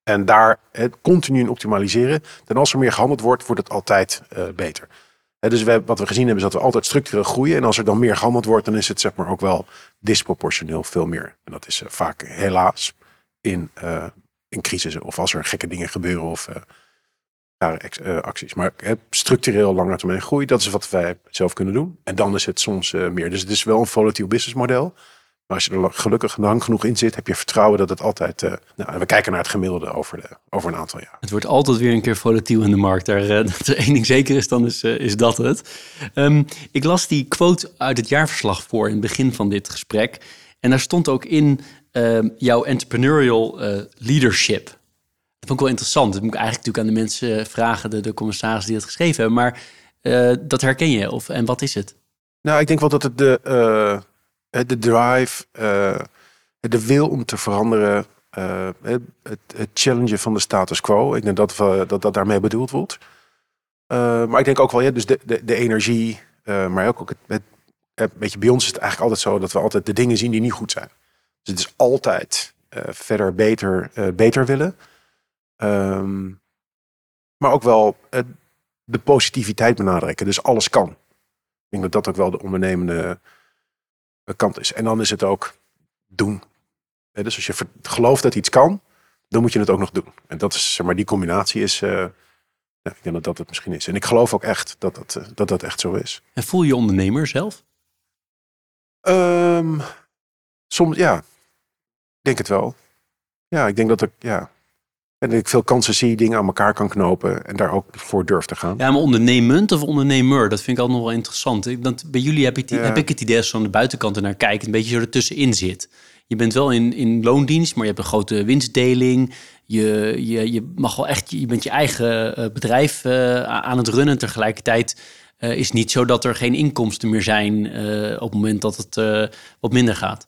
[SPEAKER 2] en daar het continu in optimaliseren, dan als er meer gehandeld wordt, wordt het altijd uh, beter dus we, wat we gezien hebben is dat we altijd structureel groeien. En als er dan meer gehandeld wordt, dan is het zeg maar ook wel disproportioneel veel meer. En dat is uh, vaak helaas in, uh, in of als er gekke dingen gebeuren of uh, acties. Maar structureel lange termijn groei, dat is wat wij zelf kunnen doen. En dan is het soms meer. Dus het is wel een volatiel businessmodel. Maar als je er gelukkig lang genoeg in zit, heb je vertrouwen dat het altijd. Uh, nou, we kijken naar het gemiddelde over, de, over een aantal jaar.
[SPEAKER 3] Het wordt altijd weer een keer volatiel in de markt. Daar, uh, <laughs> dat er één ding zeker is, dan is, uh, is dat het. Um, ik las die quote uit het jaarverslag voor in het begin van dit gesprek. En daar stond ook in ehm, jouw entrepreneurial leadership. Dat vond ik wel interessant. Dat moet ik eigenlijk natuurlijk aan de mensen vragen, de, de commissaris die het geschreven hebben. Maar dat herken je. Of, en wat is het?
[SPEAKER 2] Nou, ik denk wel dat het de de drive, uh, de wil om te veranderen, uh, het, het challengen van de status quo. Ik denk dat we, dat, dat daarmee bedoeld wordt. Maar ik denk ook wel, ja, dus de, de, de energie, maar ook, ook het, beetje bij ons is het eigenlijk altijd zo dat we altijd de dingen zien die niet goed zijn. Dus het is altijd verder beter, beter willen. Um, maar ook wel de positiviteit benadrukken. Dus alles kan. Ik denk dat dat ook wel de ondernemende kant is. En dan is het ook doen. Dus als je gelooft dat iets kan, dan moet je het ook nog doen. En dat is, zeg maar, die combinatie is, uh, ja, ik denk dat dat het misschien is. En ik geloof ook echt dat dat, eh, dat, dat echt zo is.
[SPEAKER 3] En voel je ondernemer zelf?
[SPEAKER 2] Um, soms, ja. Ik denk het wel. Ja, ik denk dat ik, ja. En ik veel kansen zie, dingen aan elkaar kan knopen en daar ook voor durf te gaan.
[SPEAKER 3] Ja, maar ondernemend of ondernemer, dat vind ik altijd nog wel interessant. Dat, bij jullie heb ik, die, heb ik het idee als zo aan de buitenkant er naar kijkt, een beetje zo ertussenin zit. Je bent wel in, in loondienst, maar je hebt een grote winstdeling. Je, je, je mag wel echt, je bent je eigen eh, bedrijf uh, aan het runnen. Tegelijkertijd uh, is het niet zo dat er geen inkomsten meer zijn op het moment dat het wat minder gaat.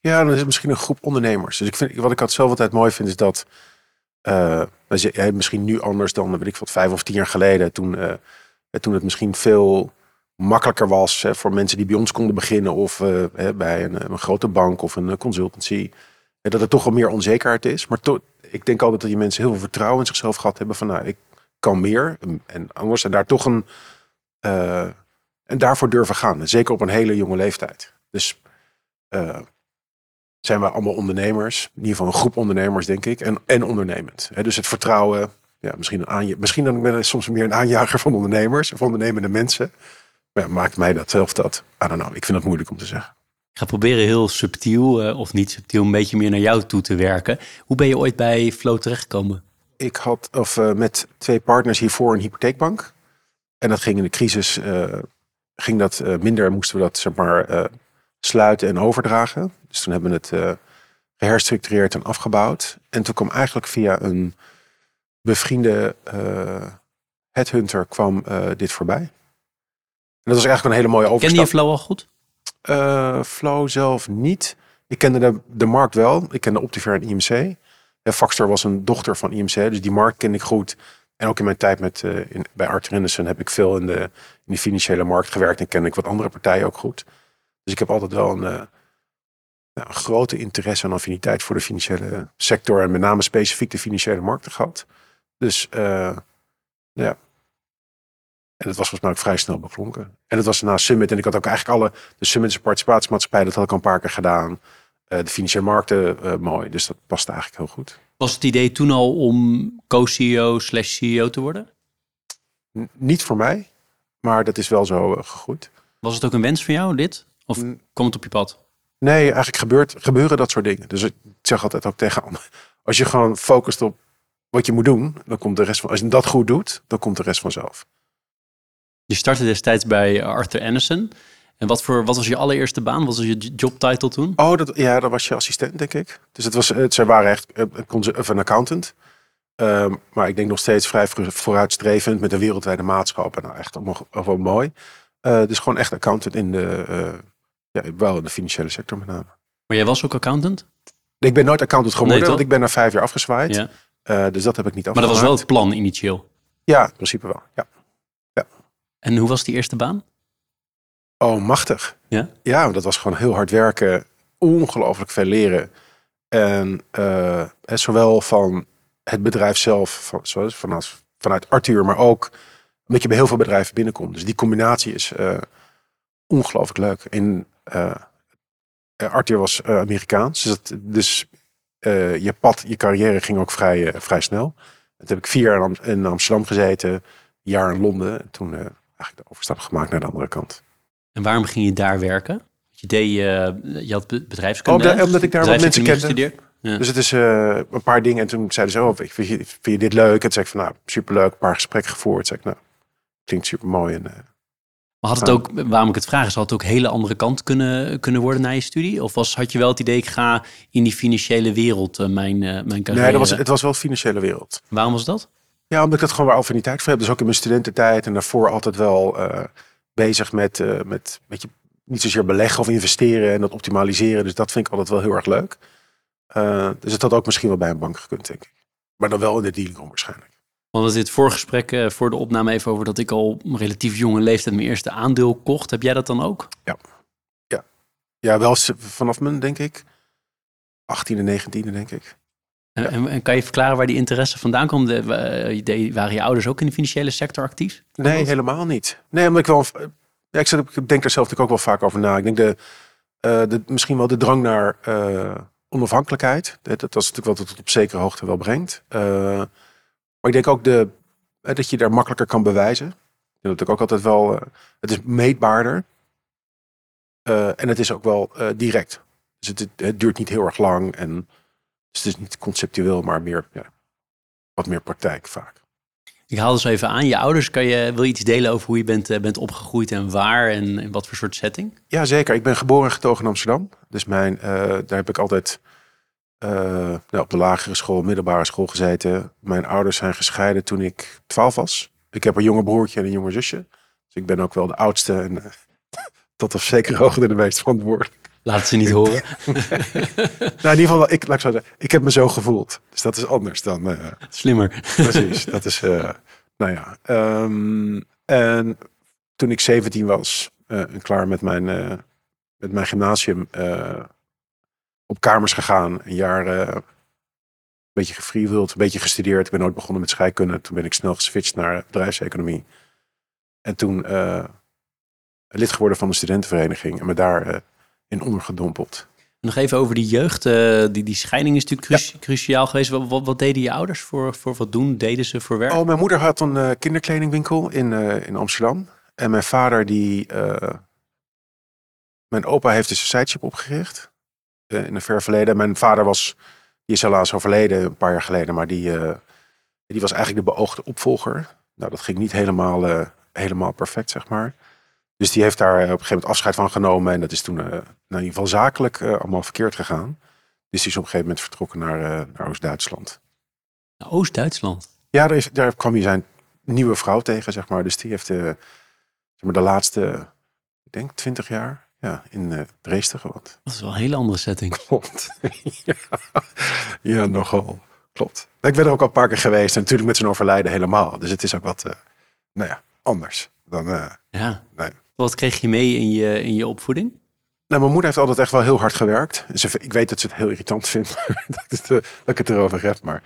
[SPEAKER 2] Ja, dan is het misschien een groep ondernemers. Dus ik vind, wat ik altijd zelf altijd mooi vind, is dat uh, misschien nu anders dan, weet ik wat, vijf of tien jaar geleden. Toen, uh, toen het misschien veel makkelijker was hè, voor mensen die bij ons konden beginnen. Of bij een, een, grote bank of een consultancy. dat er toch wel meer onzekerheid is. Maar ik denk altijd dat die mensen heel veel vertrouwen in zichzelf gehad hebben. Van nou, ik kan meer en anders. En daar toch een... en daarvoor durven gaan. Zeker op een hele jonge leeftijd. Dus zijn we allemaal ondernemers. In ieder geval een groep ondernemers, denk ik. En, en ondernemend. dus het vertrouwen. Ja, misschien, een misschien dan ben ik soms meer een aanjager van ondernemers. Of ondernemende mensen. Maar ja, maakt mij dat zelf dat? I don't know. Ik vind dat moeilijk om te zeggen.
[SPEAKER 3] Ik ga proberen heel subtiel, uh, of niet subtiel, een beetje meer naar jou toe te werken. Hoe ben je ooit bij Flow terechtgekomen?
[SPEAKER 2] Ik had of, uh, met twee partners hiervoor een hypotheekbank. En dat ging in de crisis, uh, ging dat minder, moesten we dat zeg maar sluiten en overdragen. Dus toen hebben we het geherstructureerd en afgebouwd. En toen kwam eigenlijk via een bevriende headhunter kwam dit voorbij. En dat was eigenlijk een hele mooie overstap.
[SPEAKER 3] Ken je Flow al goed?
[SPEAKER 2] Uh, Flow zelf niet. Ik kende de, de markt wel. Ik kende Optiver en IMC. Faxter was een dochter van IMC, dus die markt kende ik goed. En ook in mijn tijd met, uh, in, bij Arthur Anderson heb ik veel in de, in de financiële markt gewerkt en ken ik wat andere partijen ook goed. Dus ik heb altijd wel een, uh, een grote interesse en affiniteit voor de financiële sector en met name specifiek de financiële markten gehad. Dus ja, en dat was volgens mij ook vrij snel beklonken. En het was na Summit. En ik had ook eigenlijk alle... De Summit is participatiemaatschappij. Dat had ik al een paar keer gedaan. Uh, de financiële markten uh, mooi. Dus dat paste eigenlijk heel goed.
[SPEAKER 3] Was het idee toen al om co-CEO slash CEO te worden?
[SPEAKER 2] N niet voor mij. Maar dat is wel zo uh, gegroeid.
[SPEAKER 3] Was het ook een wens van jou, dit? Of komt het op je pad?
[SPEAKER 2] Nee, eigenlijk gebeurt, gebeuren dat soort dingen. Dus ik zeg altijd ook tegen anderen. Als je gewoon focust op wat je moet doen. Dan komt de rest van... Als je dat goed doet, dan komt de rest vanzelf.
[SPEAKER 3] Je startte destijds bij Arthur Anderson. En wat, voor, wat was je allereerste baan? Wat was je jobtitle toen?
[SPEAKER 2] Oh, dat, ja, dat was je assistent, denk ik. Dus het was, het, zij waren echt een, een accountant. Um, maar ik denk nog steeds vrij vooruitstrevend met een wereldwijde maatschappij. Nou, echt allemaal, wel mooi. Uh, dus gewoon echt accountant in de, uh, ja, wel in de financiële sector met name.
[SPEAKER 3] Maar jij was ook accountant?
[SPEAKER 2] Ik ben nooit accountant geworden, nee, want ik ben na vijf jaar afgezwaaid. Ja. Uh, dus dat heb ik niet afgemaakt.
[SPEAKER 3] Maar dat was wel het plan initieel?
[SPEAKER 2] Ja, in principe wel, ja.
[SPEAKER 3] En hoe was die eerste baan?
[SPEAKER 2] Oh, machtig.
[SPEAKER 3] Ja?
[SPEAKER 2] Ja, dat was gewoon heel hard werken. Ongelooflijk veel leren. En uh, zowel van het bedrijf zelf, van, zoals vanuit, vanuit Arthur, maar ook omdat je bij heel veel bedrijven binnenkomt. Dus die combinatie is uh, ongelooflijk leuk. In, uh, Arthur was Amerikaans, dus, dat, dus je pad, je carrière ging ook vrij, vrij snel. Toen heb ik vier jaar in Amsterdam gezeten, een jaar in Londen. En toen eigenlijk de overstap gemaakt naar de andere kant.
[SPEAKER 3] En waarom ging je daar werken? Je deed, uh, je had bedrijfskunde.
[SPEAKER 2] Oh, omdat ik daar wat mensen kende. Ja. Dus het is uh, een paar dingen. En toen zeiden ze, oh, vind je, vind je dit leuk? En toen zei ik van, nou, superleuk. Een paar gesprekken gevoerd. Zeg ik, nou, klinkt super mooi. En, uh,
[SPEAKER 3] maar had het ook, waarom ik het vraag, is, had het ook een hele andere kant kunnen, kunnen worden na je studie? Of was, had je wel het idee, ik ga in die financiële wereld uh, mijn, mijn carrière?
[SPEAKER 2] Nee, dat was, het was wel financiële wereld.
[SPEAKER 3] Waarom was dat?
[SPEAKER 2] Ja, omdat ik dat gewoon wel affiniteit voor heb. Dus ook in mijn studententijd en daarvoor altijd wel uh, bezig met, uh, met beetje, niet zozeer beleggen of investeren en dat optimaliseren. Dus dat vind ik altijd wel heel erg leuk. Uh, dus het had ook misschien wel bij een bank gekund, denk ik. Maar dan wel in de dealing waarschijnlijk.
[SPEAKER 3] Want we dit voorgesprek voor de opname even over dat ik al relatief jonge leeftijd mijn eerste aandeel kocht. Heb jij dat dan ook?
[SPEAKER 2] Ja, ja. ja wel vanaf mijn, denk ik, 18e, 19e, denk ik.
[SPEAKER 3] En, en, kan je verklaren waar die interesse vandaan komt? De, waren je ouders ook in de financiële sector actief?
[SPEAKER 2] Nee, helemaal niet. Nee, omdat ik wel. Ja, ik, zit, ik denk er zelf natuurlijk ook wel vaak over na. Ik denk de, uh, de misschien wel de drang naar uh, onafhankelijkheid. Dat, dat is natuurlijk wat het op zekere hoogte wel brengt. Uh, maar ik denk ook de, dat je daar makkelijker kan bewijzen. Dat ik ook altijd wel. het is meetbaarder. en het is ook wel direct. Dus het, het duurt niet heel erg lang. En dus het is niet conceptueel, maar meer, ja, wat meer praktijk vaak.
[SPEAKER 3] Ik haal dus even aan, je ouders, kan je, wil je iets delen over hoe je bent, eh, bent opgegroeid en waar en in wat voor soort setting?
[SPEAKER 2] Ja, zeker. Ik ben geboren en getogen in Amsterdam. Dus mijn, daar heb ik altijd uh, nou, op de lagere school, middelbare school gezeten. Mijn ouders zijn gescheiden toen ik twaalf was. Ik heb een jonge broertje en een jonge zusje. Dus ik ben ook wel de oudste en <laughs> tot op zekere hoogte de meest verantwoordelijk.
[SPEAKER 3] Laat ze niet horen. <laughs>
[SPEAKER 2] nou, in ieder geval, ik, laat ik, zo zeggen, ik heb me zo gevoeld. Dus dat is anders dan... Uh,
[SPEAKER 3] Slimmer.
[SPEAKER 2] precies, dat is... Nou ja. Um, en toen ik 17 was en klaar met mijn, met mijn gymnasium... op kamers gegaan, een jaar... een beetje gefreewheeld, een beetje gestudeerd. Ik ben nooit begonnen met scheikunde. Toen ben ik snel geswitcht naar bedrijfseconomie. En toen lid geworden van de studentenvereniging. En me daar in ondergedompeld.
[SPEAKER 3] Nog even over die jeugd. Uh, die, die scheiding is natuurlijk cruciaal geweest. Wat, wat, wat, deden je ouders voor, voor wat doen? Deden ze voor werk?
[SPEAKER 2] Oh, mijn moeder had een uh, kinderkledingwinkel in, uh, in Amsterdam. En mijn vader die mijn opa heeft dus een sideship opgericht. Eh, in een ver verleden. Mijn vader was, die is helaas overleden een paar jaar geleden. Maar die, eh, die was eigenlijk de beoogde opvolger. Nou, dat ging niet helemaal, eh, helemaal perfect, zeg maar. Dus die heeft daar op een gegeven moment afscheid van genomen. En dat is toen nou, in ieder geval zakelijk allemaal verkeerd gegaan. Dus die is op een gegeven moment vertrokken naar, naar Oost-Duitsland.
[SPEAKER 3] Nou, Oost-Duitsland.
[SPEAKER 2] Ja, daar, is, daar kwam hij zijn nieuwe vrouw tegen, zeg maar. Dus die heeft zeg maar de laatste, ik denk, twintig jaar ja, in eh Dresden gewoond.
[SPEAKER 3] Dat is wel een hele andere setting.
[SPEAKER 2] Klopt. <laughs> ja. ja, nogal. Klopt. Ik ben er ook al een paar keer geweest. En natuurlijk met zijn overlijden helemaal. Dus het is ook wat, eh, nou ja, anders. Dan, eh,
[SPEAKER 3] Ja.
[SPEAKER 2] Nee.
[SPEAKER 3] Wat kreeg je mee in je, in je opvoeding?
[SPEAKER 2] Nou, mijn moeder heeft altijd echt wel heel hard gewerkt. Ze, ik weet dat ze het heel irritant vindt <laughs> dat, ik het, dat ik het erover heb. Maar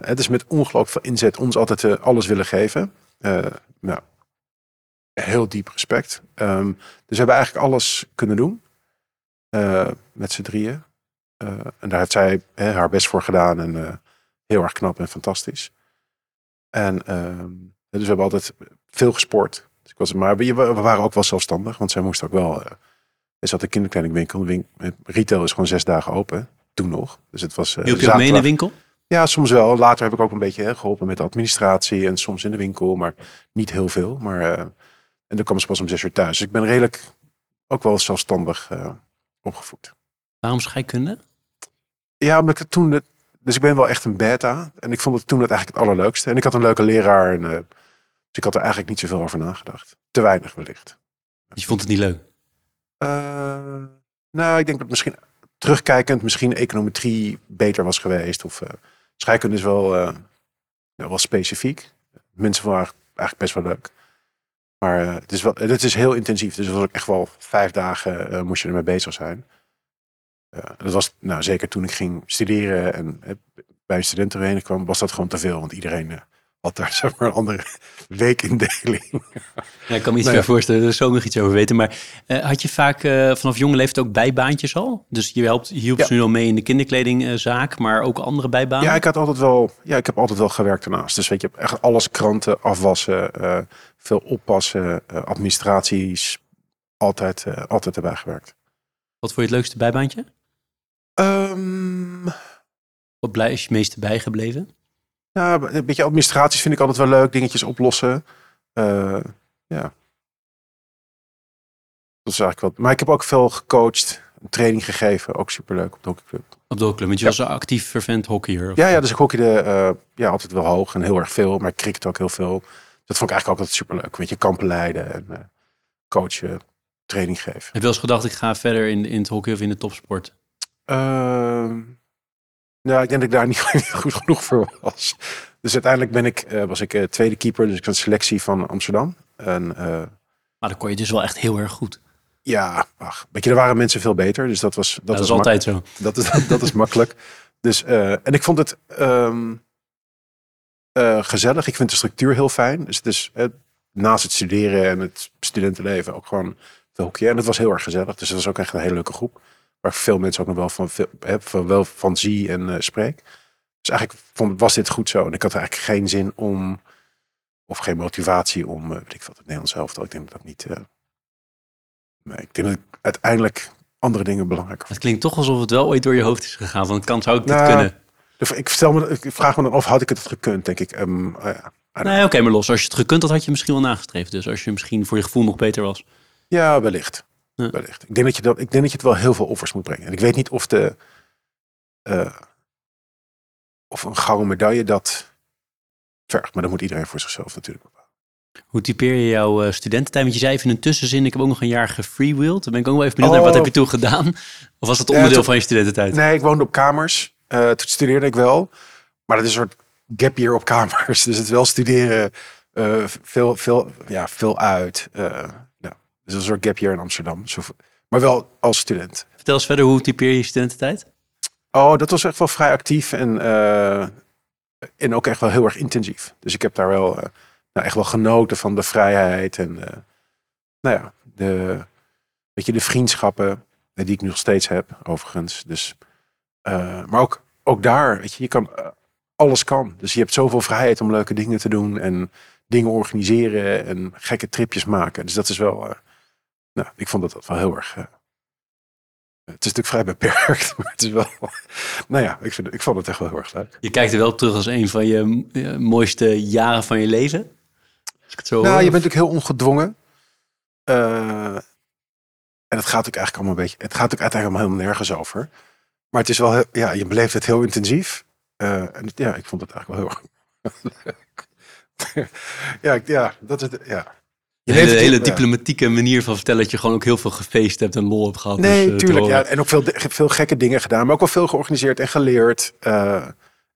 [SPEAKER 2] het is met ongelooflijk veel inzet ons altijd alles willen geven. Nou, heel diep respect. Ehm, dus we hebben eigenlijk alles kunnen doen. eh, met z'n drieën. Eh, en daar heeft zij hè, haar best voor gedaan. En eh, heel erg knap en fantastisch. En ehm, dus we hebben altijd veel gesport. Dus ik was, maar we, we waren ook wel zelfstandig. Want zij moest ook wel... eh, er zat een kinderkledingwinkel. De win- Retail is gewoon zes dagen open. Toen nog. Dus het was.
[SPEAKER 3] Hielp je ook mee in de winkel?
[SPEAKER 2] Ja, soms wel. Later heb ik ook een beetje hè, geholpen met de administratie. En soms in de winkel. Maar niet heel veel. Maar, en dan kwam ze pas om zes uur thuis. Dus ik ben redelijk ook wel zelfstandig eh, opgevoed.
[SPEAKER 3] Waarom scheikunde?
[SPEAKER 2] Ja, omdat ik toen. Dus ik ben wel echt een beta. En ik vond het toen het eigenlijk het allerleukste. En ik had een leuke leraar. En, eh, dus ik had er eigenlijk niet zoveel over nagedacht. Te weinig wellicht.
[SPEAKER 3] Je vond het niet leuk.
[SPEAKER 2] Eh, nou, ik denk dat misschien terugkijkend misschien econometrie beter was geweest. Of scheikunde is wel, ja, wel specifiek. Mensen het eigenlijk best wel leuk. Maar eh, het, is wel, het is heel intensief. Dus het was ook echt wel vijf dagen eh, moest je ermee bezig zijn. Dat was nou, zeker toen ik ging studeren en eh, bij een studentenvereniging kwam, was dat gewoon te veel. Want iedereen had daar zeg maar een andere weekindeling.
[SPEAKER 3] Ja, ik kan me iets
[SPEAKER 2] Nou ja.
[SPEAKER 3] voorstellen, er zo nog iets over weten. Maar eh, had je vaak eh, vanaf jonge leeftijd ook bijbaantjes al? Dus je helpt, je hielp
[SPEAKER 2] Ja.
[SPEAKER 3] ze nu al mee in de kinderkledingzaak, maar ook andere bijbanen?
[SPEAKER 2] Ja, ik had altijd wel, ja, ik heb altijd wel gewerkt daarnaast. Dus weet je, echt alles kranten, afwassen, eh, veel oppassen, eh, administraties, altijd, eh, altijd erbij gewerkt.
[SPEAKER 3] Wat vond je het leukste bijbaantje?
[SPEAKER 2] Ehm,
[SPEAKER 3] Wat blij is je meeste bijgebleven?
[SPEAKER 2] Nou, een beetje administraties vind ik altijd wel leuk, dingetjes oplossen. Eh, ja. Dat is eigenlijk wat. Maar ik heb ook veel gecoacht, training gegeven, ook superleuk op de hockeyclub.
[SPEAKER 3] Op de hockeyclub, want je
[SPEAKER 2] Ja.
[SPEAKER 3] was een actief vervent hockeyer.
[SPEAKER 2] Ja, ja, dus ik hockeyde eh, ja, altijd wel hoog en heel erg veel, maar ik cricket ook heel veel. Dat vond ik eigenlijk altijd superleuk. Weet je, kampen leiden en eh, coachen, training geven.
[SPEAKER 3] Heb je wel eens gedacht, ik ga verder in, in het hockey of in de topsport?
[SPEAKER 2] Nou, ik denk dat ik daar niet, <laughs> goed genoeg voor was. Dus uiteindelijk ben ik, eh, was ik eh, tweede keeper, dus ik had een selectie van Amsterdam. En eh,
[SPEAKER 3] Maar dan kon je dus wel echt heel erg goed.
[SPEAKER 2] ja, ach, weet je, er waren mensen veel beter, dus dat was dat,
[SPEAKER 3] Dat,
[SPEAKER 2] was
[SPEAKER 3] is altijd zo.
[SPEAKER 2] Dat is, dat, <laughs> dat is makkelijk. Dus, en ik vond het ehm, eh, gezellig. Ik vind de structuur heel fijn. Dus het is naast het studeren en het studentenleven ook gewoon veel hockey. En het was heel erg gezellig. Dus het was ook echt een hele leuke groep. Waar veel mensen ook nog wel van, hè, van, wel van zie en eh, spreek. Dus eigenlijk vond, was dit goed zo. En ik had eigenlijk geen zin om, of geen motivatie om, eh, weet ik wat, het Nederlands zelf. Ik denk dat dat niet... eh, nee, ik denk dat ik uiteindelijk andere dingen belangrijker
[SPEAKER 3] Het klinkt toch alsof het wel ooit door je hoofd is gegaan. Van, kan, zou ik dit
[SPEAKER 2] Nou,
[SPEAKER 3] kunnen?
[SPEAKER 2] Ik, stel me, ik vraag me dan af, had ik het gekund, denk ik. Ehm, ja. Don't
[SPEAKER 3] Nee, oké, maar los. Als je het gekund had, had je misschien wel nagestreefd. Dus als je misschien voor je gevoel nog beter was.
[SPEAKER 2] Ja, wellicht.
[SPEAKER 3] Ja.
[SPEAKER 2] wellicht. Ik, denk dat je dat, ik denk dat je het wel heel veel offers moet brengen. En ik weet niet of de eh, of een gouden medaille dat vergt. Maar dat moet iedereen voor zichzelf natuurlijk bepalen.
[SPEAKER 3] Hoe typeer je jouw eh, studententijd? Want je zei even in een tussenzin, ik heb ook nog een jaar gefreewheeled. Dan ben ik ook wel even benieuwd naar, wat
[SPEAKER 2] Oh.
[SPEAKER 3] heb je toen gedaan? Of was dat
[SPEAKER 2] Ja,
[SPEAKER 3] onderdeel
[SPEAKER 2] toen-
[SPEAKER 3] van je studententijd?
[SPEAKER 2] Nee, ik woonde op kamers. Eh, toen studeerde ik wel. Maar het is een soort gap year op kamers. <laughs> Dus het wel studeren. veel, veel, ja, veel uit. Dus een soort gap year in Amsterdam. Zo, maar wel als student.
[SPEAKER 3] Vertel eens verder, hoe typeer je studententijd?
[SPEAKER 2] Oh, dat was echt wel vrij actief en, eh, en ook echt wel heel erg intensief. Dus ik heb daar wel eh, nou, echt wel genoten van de vrijheid en eh, nou ja, de, weet je, de vriendschappen die ik nog steeds heb, overigens. Dus, maar ook, ook daar, weet je, je kan, alles kan. Dus je hebt zoveel vrijheid om leuke dingen te doen en dingen organiseren en gekke tripjes maken. Dus dat is wel, nou, ik vond dat, dat wel heel erg, eh, Het is natuurlijk vrij beperkt, <laughs> maar het is wel... Nou ja, ik, vind, ik vond het echt wel heel erg leuk.
[SPEAKER 3] Je kijkt er wel terug als een van je eh, mooiste jaren van je leven. Als ik het zo
[SPEAKER 2] Nou,
[SPEAKER 3] hoor.
[SPEAKER 2] je bent natuurlijk heel ongedwongen. Eh, en het gaat ook eigenlijk allemaal een beetje... Het gaat ook uiteindelijk allemaal helemaal nergens over. Maar het is wel... Heel, ja, je beleeft het heel intensief. En ja, ik vond het eigenlijk wel heel erg <laughs> leuk. ja, ja, dat is... het- Ja. Je
[SPEAKER 3] hele,
[SPEAKER 2] het-
[SPEAKER 3] hele
[SPEAKER 2] ja.
[SPEAKER 3] diplomatieke manier van vertellen dat je gewoon ook heel veel gefeest hebt en lol hebt gehad.
[SPEAKER 2] Nee,
[SPEAKER 3] Dus, eh,
[SPEAKER 2] tuurlijk. Ja, en ook veel, veel gekke dingen gedaan. Maar ook wel veel georganiseerd en geleerd. En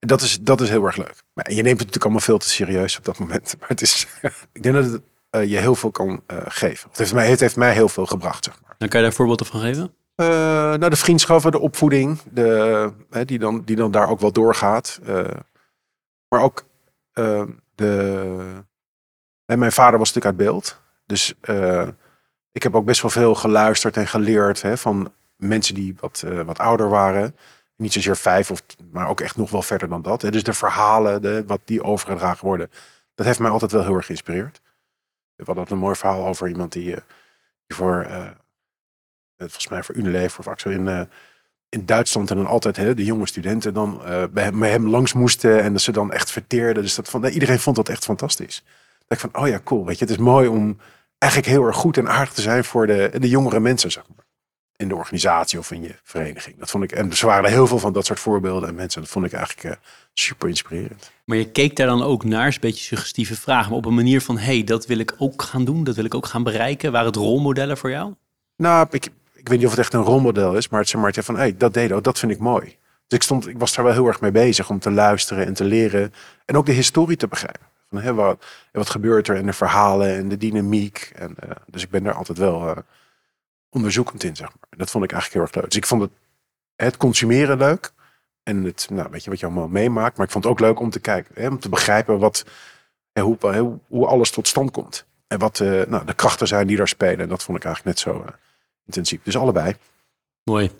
[SPEAKER 2] dat, is, dat is heel erg leuk. Maar je neemt het natuurlijk allemaal veel te serieus op dat moment. <laughs> Maar het is, ik denk dat het eh, je heel veel kan geven. Het heeft, mij, het heeft mij heel veel gebracht, zeg maar.
[SPEAKER 3] Dan kan je daar voorbeelden van geven?
[SPEAKER 2] Nou, de vriendschappen, de opvoeding, de, die, dan, die dan daar ook wel doorgaat. Maar ook de. Hè, mijn vader was natuurlijk uit beeld. Dus eh, ik heb ook best wel veel geluisterd en geleerd hè, van mensen die wat, eh, wat ouder waren. Niet zozeer vijf, of, maar ook echt nog wel verder dan dat. Dus de verhalen, de, wat die overgedragen worden, dat heeft mij altijd wel heel erg geïnspireerd. We hadden een mooi verhaal over iemand die, eh, voor. eh, volgens mij voor Unilever of Axel in, in Duitsland en dan altijd hè, de jonge studenten dan bij, hem, hem langs moesten en dat ze dan echt verteerden. Dus dat van, iedereen vond dat echt fantastisch. Dat ik van, oh ja, cool. Weet je, het is mooi om eigenlijk heel erg goed en aardig te zijn voor de, de jongere mensen, zeg maar. In de organisatie of in je vereniging. Dat vond ik, en er waren er heel veel van dat soort voorbeelden en mensen. Dat vond ik eigenlijk eh, super inspirerend.
[SPEAKER 3] Maar je keek daar dan ook naar, is een beetje suggestieve vraag, maar op een manier van, hey, dat wil ik ook gaan doen, dat wil ik ook gaan bereiken. Waren het rolmodellen voor jou?
[SPEAKER 2] Nou, ik, ik weet niet of het echt een rolmodel is, maar het zeg maar, van, hey, dat deed ook, dat vind ik mooi. Dus ik, stond, ik was daar wel heel erg mee bezig om te luisteren en te leren. En ook de historie te begrijpen. Van, wat, wat gebeurt er en de verhalen en de dynamiek. En, eh, dus ik ben daar altijd wel eh, onderzoekend in, zeg maar. Dat vond ik eigenlijk heel erg leuk. Dus ik vond het, het consumeren leuk. En het, nou, weet je wat je allemaal meemaakt. Maar ik vond het ook leuk om te kijken, hè, om te begrijpen wat, hoe, alles tot stand komt. En wat eh, nou, de krachten zijn die daar spelen. En dat vond ik eigenlijk net zo intensief. Dus allebei.
[SPEAKER 3] Mooi.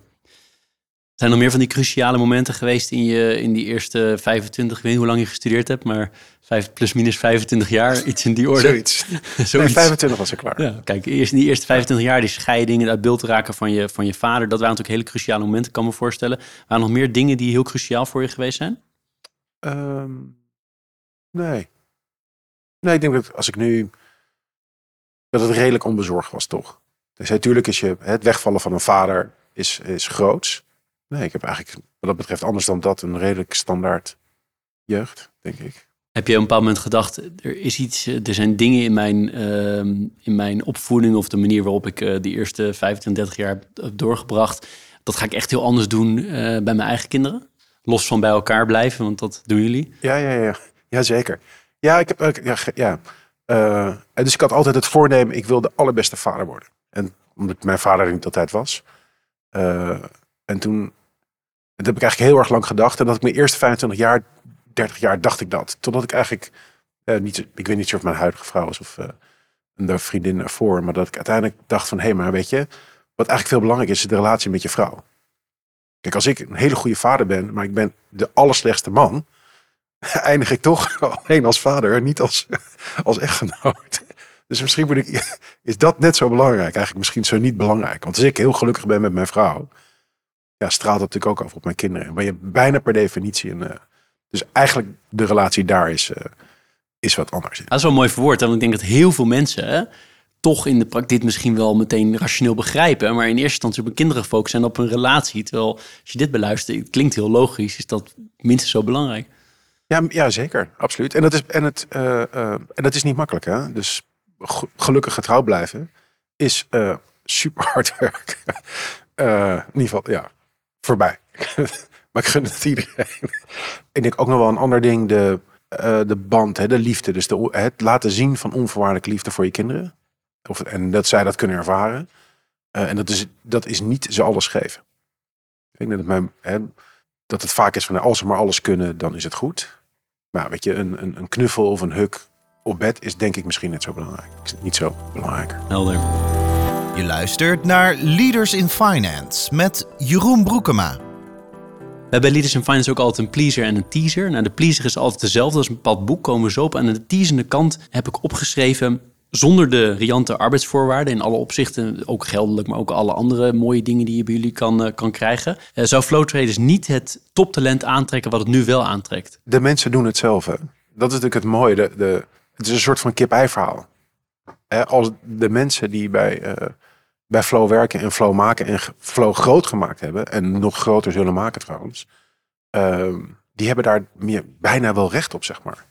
[SPEAKER 3] Zijn er nog meer van die cruciale momenten geweest in, je, in die eerste 25, ik weet niet hoe lang je gestudeerd hebt, maar vijf, plus minus 25 jaar, iets in die orde.
[SPEAKER 2] Zoiets. <laughs> Nee,
[SPEAKER 3] Zoiets.
[SPEAKER 2] 25 was ik klaar.
[SPEAKER 3] Ja, kijk, eerst in die eerste 25 jaar, die scheiding, het uit beeld raken van je, van je vader, dat waren natuurlijk hele cruciale momenten, kan me voorstellen. Waren er nog meer dingen die heel cruciaal voor je geweest zijn?
[SPEAKER 2] Ehm, nee. Nee, ik denk dat als ik nu... Dat het redelijk onbezorgd was, toch? Dus natuurlijk is je, het wegvallen van een vader is, is groots. Nee, ik heb eigenlijk wat dat betreft anders dan dat een redelijk standaard jeugd, denk ik.
[SPEAKER 3] Heb je op een bepaald moment gedacht, er is iets, eh, er zijn dingen in mijn, ehm, in mijn opvoeding of de manier waarop ik eh, die eerste 25 jaar heb, doorgebracht, dat ga ik echt heel anders doen eh, bij mijn eigen kinderen? Los van bij elkaar blijven, want dat doen jullie.
[SPEAKER 2] Ja, ja, ja. Ja, zeker. Ja, ik heb... Ja, ja. En dus ik had altijd het voornemen, ik wil de allerbeste vader worden. En omdat mijn vader er niet altijd was. En toen... Dat heb ik eigenlijk heel erg lang gedacht. En dat ik mijn eerste 25 jaar, 30 jaar dacht ik dat. Totdat ik eigenlijk... eh, niet, ik weet niet of mijn huidige vrouw is of eh, een vriendin ervoor. Maar dat ik uiteindelijk dacht van... Hé, hey, maar weet je... Wat eigenlijk veel belangrijk is, is de relatie met je vrouw. Kijk, als ik een hele goede vader ben, maar ik ben de allerslechtste man, <laughs> eindig ik toch <laughs> alleen als vader niet als, <laughs> als echtgenoot. Dus misschien moet ik, is dat net zo belangrijk, eigenlijk misschien zo niet belangrijk. Want als ik heel gelukkig ben met mijn vrouw, ja, straalt dat natuurlijk ook over op mijn kinderen. Maar je bijna per definitie een. eh, dus eigenlijk de relatie daar is, eh, is wat anders.
[SPEAKER 3] Dat is wel mooi verwoord, want ik denk dat heel veel mensen hè, toch in de praktijk dit misschien wel meteen rationeel begrijpen, maar in eerste instantie op hun kinderen gefocust zijn op een relatie. Terwijl als je dit beluistert, het klinkt heel logisch, is dat minstens zo belangrijk.
[SPEAKER 2] Ja, ja zeker. Absoluut. En dat is, en het, eh, en dat is niet makkelijk. Hè? Dus ge- gelukkig getrouwd blijven is super hard <laughs> werk. In ieder geval, ja, voorbij. <laughs> maar ik gun het iedereen. ik denk ook nog wel een ander ding. De, eh, de band, hè, de liefde. Dus de, het laten zien van onvoorwaardelijke liefde voor je kinderen. Of, en dat zij dat kunnen ervaren. Eh, en dat is, dat is niet ze alles geven. Ik denk dat mijn, hè, dat het vaak is van als ze maar alles kunnen, dan is het goed. Maar weet je, een, een, een knuffel of een huk op bed is denk ik misschien net zo belangrijk. Niet zo belangrijker.
[SPEAKER 3] Helder.
[SPEAKER 1] Je luistert naar Leaders in Finance met Jeroen Broekema.
[SPEAKER 3] We hebben bij Leaders in Finance ook altijd een pleaser en een teaser. Nou, de pleaser is altijd dezelfde, dat is een bepaald boek, komen we zo op. En aan de teasende kant heb ik opgeschreven zonder de riante arbeidsvoorwaarden in alle opzichten, ook geldelijk, maar ook alle andere mooie dingen die je bij jullie kan, uh, kan krijgen, uh, zou Flow Traders niet het toptalent aantrekken wat het nu wel aantrekt?
[SPEAKER 2] De mensen doen het zelf. Hè? Dat is natuurlijk het mooie. De, de, het is een soort van kip-ei verhaal. Hè, als de mensen die bij, uh, bij Flow werken en Flow maken en Flow groot gemaakt hebben, en nog groter zullen maken trouwens, ehm, die hebben daar meer, bijna wel recht op, zeg maar.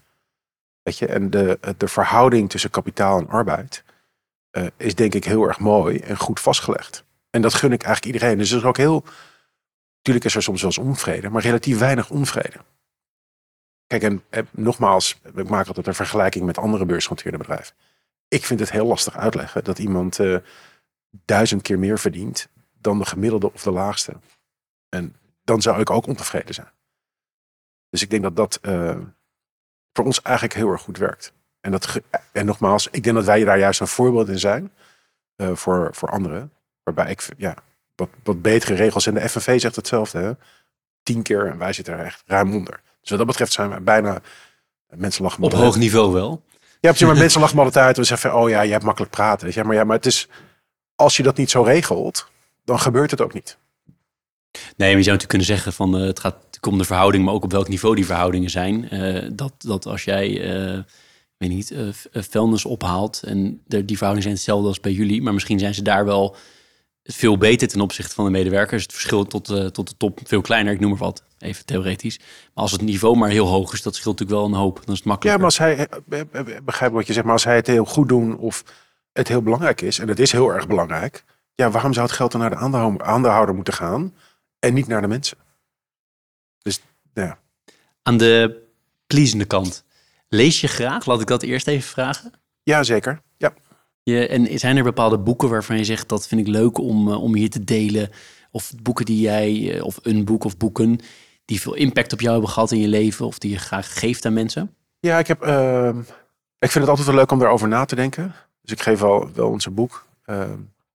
[SPEAKER 2] Weet je, en de, de verhouding tussen kapitaal en arbeid uh, is denk ik heel erg mooi en goed vastgelegd. En dat gun ik eigenlijk iedereen. Dus er is ook heel. Natuurlijk is er soms wel eens onvrede, maar relatief weinig onvrede. Kijk, en, nogmaals, ik maak altijd een vergelijking met andere beursgenoteerde bedrijven. Ik vind het heel lastig uitleggen dat iemand uh, duizend keer meer verdient dan de gemiddelde of de laagste. En dan zou ik ook ontevreden zijn. Dus ik denk dat dat uh, voor ons eigenlijk heel erg goed werkt. En, dat, en nogmaals, ik denk dat wij daar juist een voorbeeld in zijn uh, voor, voor anderen. Waarbij ik ja, wat, wat betere regels. En de FNV zegt hetzelfde. Hè? Tien keer en wij zitten er echt ruim onder. Dus wat dat betreft zijn wij bijna. Mensen lachen
[SPEAKER 3] Op hoog niveau wel.
[SPEAKER 2] Ja, maar mensen lachen me altijd uit. En zeggen van, oh ja, je hebt makkelijk praten. Weet je? Maar ja, maar het is. Als je dat niet zo regelt, dan gebeurt het ook niet.
[SPEAKER 3] Nee, maar je zou natuurlijk kunnen zeggen van uh, het gaat om de verhouding, maar ook op welk niveau die verhoudingen zijn. Uh, dat, dat als jij, uh, weet niet, vuilnis ophaalt en de, die verhoudingen zijn hetzelfde als bij jullie, maar misschien zijn ze daar wel veel beter ten opzichte van de medewerkers. Het verschil tot, tot de top veel kleiner, ik noem maar wat, even theoretisch. Maar als het niveau maar heel hoog is, dat scheelt natuurlijk wel een hoop. Dan is het makkelijker.
[SPEAKER 2] Ja, maar als hij, begrijp wat je zegt, maar als hij het heel goed doen of het heel belangrijk is, en het is heel erg belangrijk, ja, waarom zou het geld dan naar de aandeelhouder moeten gaan en niet naar de mensen? Dus ja.
[SPEAKER 3] Aan de pleasende kant. Lees je graag? Laat ik dat eerst even vragen.
[SPEAKER 2] Ja, zeker. Ja.
[SPEAKER 3] Je, en zijn er bepaalde boeken waarvan je zegt dat vind ik leuk om, uh, om hier te delen? Of boeken die jij, uh, of een boek of boeken die veel impact op jou hebben gehad in je leven of die je graag geeft aan mensen?
[SPEAKER 2] Ja, ik heb. Uh, ik vind het altijd wel leuk om daarover na te denken. Dus ik geef wel, wel ons boek.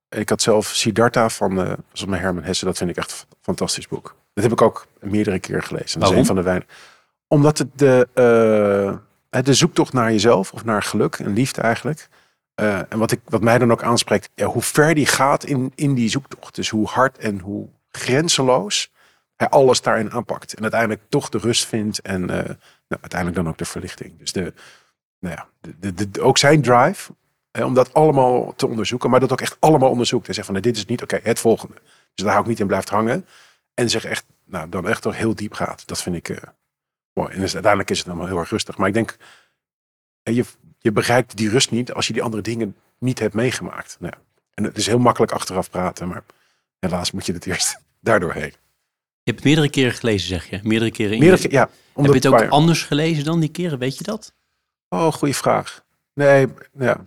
[SPEAKER 2] ik had zelf Siddhartha van, uh, van Herman Hesse. Dat vind ik echt een fantastisch boek. Dat heb ik ook meerdere keer gelezen. Dat is een van de wijn. Omdat het de, uh, de zoektocht naar jezelf of naar geluk en liefde eigenlijk. Uh, en wat, ik, wat mij dan ook aanspreekt, ja, hoe ver die gaat in, in die zoektocht. Dus hoe hard en hoe grenzeloos hij alles daarin aanpakt. En uiteindelijk toch de rust vindt en uh, nou, uiteindelijk dan ook de verlichting. Dus de, nou ja, de, de, de, ook zijn drive om dat allemaal te onderzoeken, maar dat ook echt allemaal onderzoekt. En zegt van, nee, dit is niet oké, okay, het volgende. Dus daar hou ik niet in blijft hangen. En zich echt, nou, dan echt toch heel diep gaat. Dat vind ik uh, mooi. En dus uiteindelijk is het allemaal heel erg rustig. Maar ik denk, je, je bereikt die rust niet als je die andere dingen niet hebt meegemaakt. Nou, en het is heel makkelijk achteraf praten, maar helaas moet je het eerst <laughs> daardoor heen.
[SPEAKER 3] Je hebt het meerdere keren gelezen, zeg je? Meerdere keren in
[SPEAKER 2] meerdere, ja,
[SPEAKER 3] Heb je het ook anders gelezen dan die keren? Weet je dat?
[SPEAKER 2] Oh, goede vraag. Nee, ja.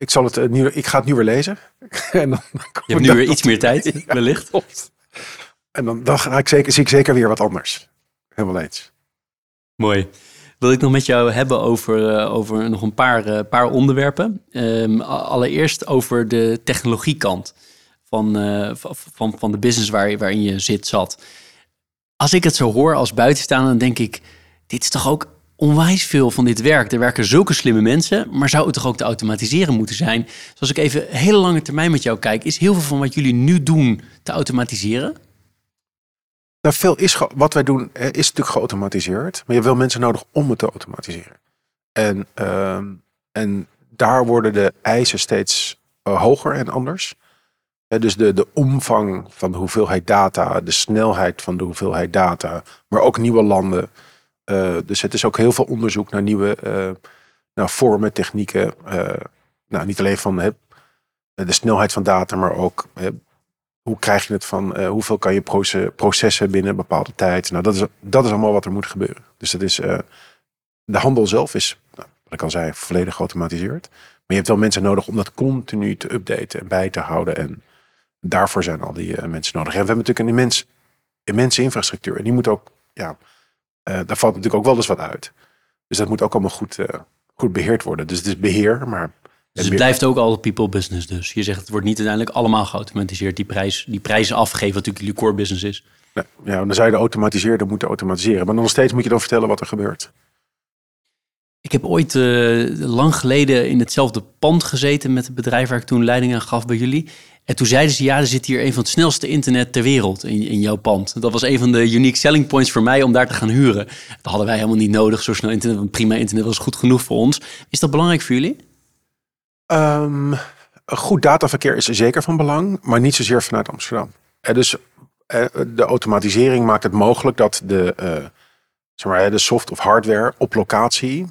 [SPEAKER 2] Ik, zal het, uh, nu, ik ga het nu weer lezen. <laughs>
[SPEAKER 3] en dan, dan je hebt nu weer iets meer tijd, <laughs> ja, wellicht.
[SPEAKER 2] En dan, dan ga ik zeker, zie ik zeker weer wat anders. Helemaal eens.
[SPEAKER 3] Mooi. Wil ik nog met jou hebben over, uh, over nog een paar, uh, paar onderwerpen. Um, allereerst over de technologiekant van, uh, van, van de business waar, waarin je zit, zat. Als ik het zo hoor als buitenstaander, dan denk ik... dit is toch ook onwijs veel van dit werk. Er werken zulke slimme mensen, maar zou het toch ook te automatiseren moeten zijn? Zoals ik even hele lange termijn met jou kijk... is heel veel van wat jullie nu doen te automatiseren?
[SPEAKER 2] Nou, veel is wat wij doen is natuurlijk geautomatiseerd, maar je hebt wel mensen nodig om het te automatiseren. En, uh, en daar worden de eisen steeds uh, hoger en anders. Uh, dus de, de omvang van de hoeveelheid data, de snelheid van de hoeveelheid data, maar ook nieuwe landen. Uh, dus het is ook heel veel onderzoek naar nieuwe nou, vormen, technieken. nou, niet alleen van de snelheid van data, maar ook hoe krijg je het van, hoeveel kan je processen binnen een bepaalde tijd? Nou, dat is, dat is allemaal wat er moet gebeuren. Dus dat is, de handel zelf is, nou, wat ik al zei, volledig geautomatiseerd. Maar je hebt wel mensen nodig om dat continu te updaten en bij te houden. En daarvoor zijn al die mensen nodig. En we hebben natuurlijk een immens, immense infrastructuur. En die moet ook, ja, daar valt natuurlijk ook wel eens wat uit. Dus dat moet ook allemaal goed, goed beheerd worden. Dus het is beheer, maar
[SPEAKER 3] dus het blijft ook al people business dus. Je zegt het wordt niet uiteindelijk allemaal geautomatiseerd. Die, prijs, die prijzen afgeven wat natuurlijk jullie core business is.
[SPEAKER 2] Ja, ja, dan zou je de automatiseerde moeten automatiseren. Maar nog steeds moet je dan vertellen wat er gebeurt.
[SPEAKER 3] Ik heb ooit uh, lang geleden in hetzelfde pand gezeten met het bedrijf waar ik toen leiding aan gaf bij jullie. En toen zeiden ze, ja, er zit hier een van het snelste internet ter wereld in, in jouw pand. Dat was een van de unique selling points voor mij om daar te gaan huren. Dat hadden wij helemaal niet nodig, zo snel internet. Prima internet was goed genoeg voor ons. Is dat belangrijk voor jullie?
[SPEAKER 2] Um, goed dataverkeer is zeker van belang, maar niet zozeer vanuit Amsterdam. Uh, dus uh, de automatisering maakt het mogelijk dat de, uh, zeg maar, de soft of hardware op locatie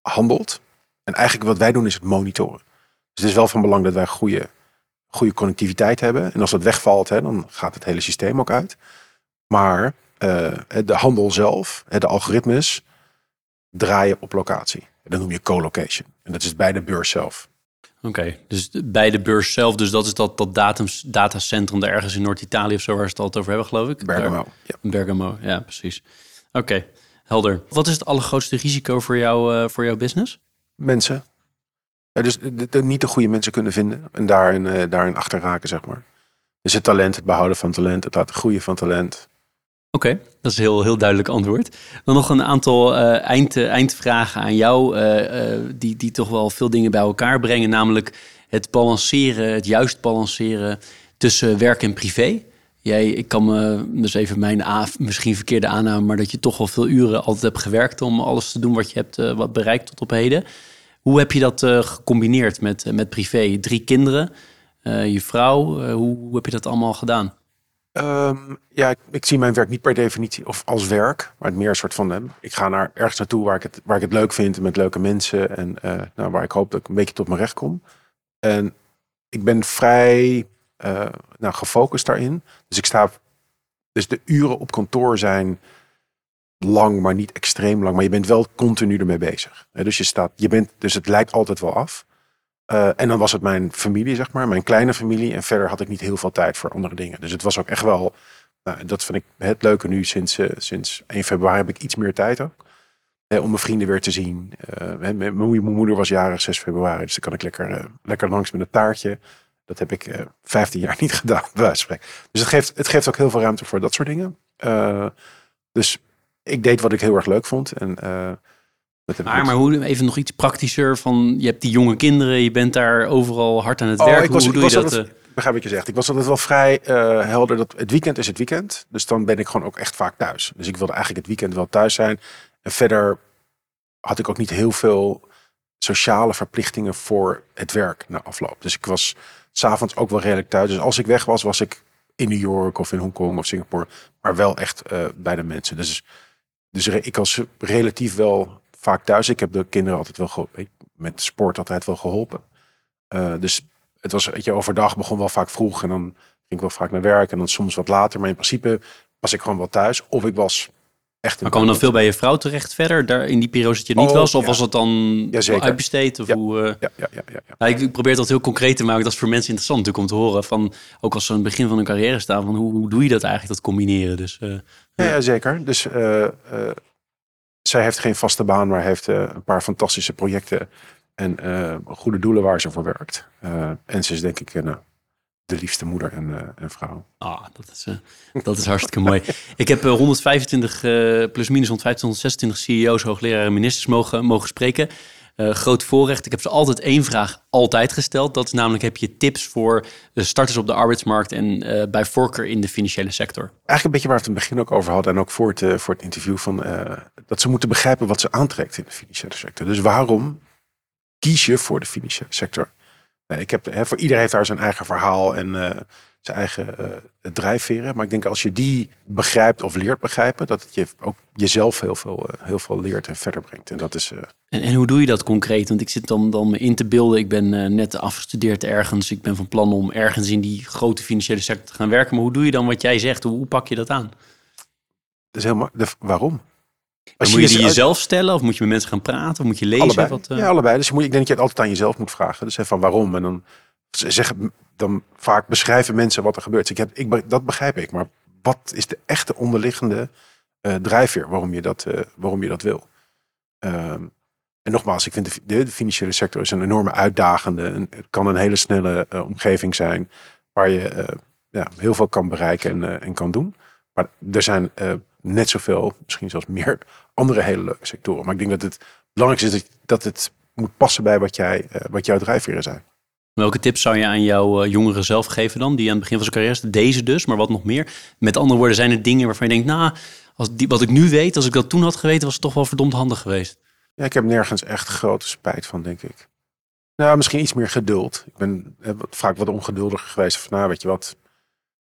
[SPEAKER 2] handelt. En eigenlijk wat wij doen is het monitoren. Dus het is wel van belang dat wij goede goede connectiviteit hebben. En als dat wegvalt, hè, dan gaat het hele systeem ook uit. Maar uh, de handel zelf, de algoritmes, draaien op locatie. Dat noem je co-location. En dat is bij de beurs zelf.
[SPEAKER 3] Oké, dus bij de beurs zelf, dus dat is dat, dat datums, datacentrum daar ergens in Noord-Italië of zo, waar ze het altijd over hebben, geloof ik?
[SPEAKER 2] Bergamo.
[SPEAKER 3] Ja. Bergamo, ja, precies. Oké, helder. Wat is het allergrootste risico voor, jou, uh, voor jouw business?
[SPEAKER 2] Mensen. Dus de, niet de goede mensen kunnen vinden en daarin, uh, daarin achter raken, zeg maar. Dus het talent, het behouden van talent, het laten groeien van talent.
[SPEAKER 3] Oké, dat is een heel, heel duidelijk antwoord. Dan nog een aantal uh, eind, eindvragen aan jou, die, die toch wel veel dingen bij elkaar brengen. Namelijk het balanceren, het juist balanceren tussen werk en privé. Jij, ik kan me, dus even mijn misschien verkeerde aanname, maar dat je toch wel veel uren altijd hebt gewerkt om alles te doen wat je hebt wat bereikt tot op heden. Hoe heb je dat uh, gecombineerd met, uh, met privé? Drie kinderen, uh, je vrouw, hoe, heb je dat allemaal gedaan?
[SPEAKER 2] Um, ja, ik, ik, zie mijn werk niet per definitie of als werk, maar het meer een soort van, ik ga naar ergens naartoe waar ik het, waar ik het leuk vind met leuke mensen en nou, waar ik hoop dat ik een beetje tot mijn recht kom. En ik ben vrij nou, gefocust daarin. Dus ik sta, dus de uren op kantoor zijn lang, maar niet extreem lang. Maar je bent wel continu ermee bezig. Dus, je staat, je bent, dus het lijkt altijd wel af. Uh, en dan was het mijn familie, zeg maar, mijn kleine familie. En verder had ik niet heel veel tijd voor andere dingen. Dus het was ook echt wel, nou, dat vind ik het leuke nu. Sinds, uh, sinds 1 februari heb ik iets meer tijd ook. om mijn vrienden weer te zien. Uh, mijn, moeder was jarig 6 februari. Dus dan kan ik lekker, lekker langs met een taartje. Dat heb ik 15 jaar niet <laughs> gedaan, bij Dus het geeft, het geeft ook heel veel ruimte voor dat soort dingen. dus ik deed wat ik heel erg leuk vond. En, uh,
[SPEAKER 3] met maar, maar hoe, even nog iets praktischer van, je hebt die jonge kinderen, je bent daar overal hard aan het oh, werken. Ik was, hoe doe je dat? Altijd,
[SPEAKER 2] uh... begrijp wat je zegt. Ik was altijd wel vrij uh, helder dat het weekend is het weekend. Dus dan ben ik gewoon ook echt vaak thuis. Dus ik wilde eigenlijk het weekend wel thuis zijn. En verder had ik ook niet heel veel sociale verplichtingen voor het werk na afloop. Dus ik was s'avonds ook wel redelijk thuis. Dus als ik weg was, was ik in New York of in Hongkong of Singapore. Maar wel echt uh, bij de mensen. Dus dus ik was relatief wel vaak thuis. Ik heb de kinderen altijd wel geholpen. Met sport altijd wel geholpen. Uh, dus het was, weet je, overdag begon wel vaak vroeg. En dan ging ik wel vaak naar werk. En dan soms wat later. Maar in principe was ik gewoon wel thuis. Of ik was echt...
[SPEAKER 3] Maar kwam dan veel bij je vrouw terecht verder? Daar in die periode dat je niet oh, was? Of was het dan
[SPEAKER 2] ja,
[SPEAKER 3] uitbesteed? Of
[SPEAKER 2] ja.
[SPEAKER 3] Hoe, uh...
[SPEAKER 2] ja, ja, ja, ja, ja.
[SPEAKER 3] Ik probeer dat heel concreet te maken. Dat is voor mensen interessant natuurlijk om te horen. Van, ook als ze aan het begin van hun carrière staan. Van hoe, hoe doe je dat eigenlijk, dat combineren? Dus... Uh,
[SPEAKER 2] ja, ja, zeker. Dus uh, uh, zij heeft geen vaste baan, maar heeft een paar fantastische projecten en goede doelen waar ze voor werkt. En ze is denk ik nou, de liefste moeder en, en vrouw.
[SPEAKER 3] Ah, dat is, dat is hartstikke mooi. Ik heb 125, plus minus 125, 126 CEO's, hoogleraren en ministers mogen, mogen spreken. Uh, groot voorrecht. Ik heb ze altijd één vraag altijd gesteld. Dat is namelijk, heb je tips voor starters op de arbeidsmarkt en uh, bij voorkeur in de financiële sector?
[SPEAKER 2] Eigenlijk een beetje waar we het in het begin ook over hadden en ook voor het, uh, voor het interview van dat ze moeten begrijpen wat ze aantrekt in de financiële sector. Dus waarom kies je voor de financiële sector? Ik heb, hè, voor iedereen heeft daar zijn eigen verhaal en zijn eigen uh, drijfveren. Maar ik denk als je die begrijpt of leert begrijpen, dat het je ook jezelf heel veel, uh, heel veel leert en verder brengt. En, dat is,
[SPEAKER 3] en, en, hoe doe je dat concreet? Want ik zit dan, dan me in te beelden. Ik ben net afgestudeerd ergens. Ik ben van plan om ergens in die grote financiële sector te gaan werken. Maar hoe doe je dan wat jij zegt? Hoe, hoe pak je dat aan?
[SPEAKER 2] Dat is helemaal, de, waarom?
[SPEAKER 3] Als moet je, die jezelf stellen of moet je met mensen gaan praten of moet je lezen?
[SPEAKER 2] Allebei.
[SPEAKER 3] Wat,
[SPEAKER 2] Ja, allebei. Dus je moet, ik denk dat je het altijd aan jezelf moet vragen. Dus van waarom en dan zeggen dan vaak beschrijven mensen wat er gebeurt. Dus ik heb, ik, dat begrijp ik, maar wat is de echte onderliggende uh, drijfveer waarom je dat, uh, waarom je dat wil? Um, en nogmaals, ik vind de, de, financiële sector is een enorme uitdagende. Het kan een hele snelle omgeving zijn waar je ja, heel veel kan bereiken en, en kan doen. Maar er zijn net zoveel, misschien zelfs meer, andere hele leuke sectoren. Maar ik denk dat het belangrijkste is dat, het moet passen bij wat, jij, eh, wat jouw drijfveren zijn.
[SPEAKER 3] Welke tips zou je aan jouw uh, jongeren zelf geven dan? Die aan het begin van zijn carrière is. Deze dus, maar wat nog meer? Met andere woorden, zijn er dingen waarvan je denkt... nou, als die, wat ik nu weet, als ik dat toen had geweten... was het toch wel verdomd handig geweest.
[SPEAKER 2] Ja, ik heb nergens echt grote spijt van, denk ik. Nou, misschien iets meer geduld. Ik ben eh, vaak wat ongeduldiger geweest. Van, nou, weet je wat,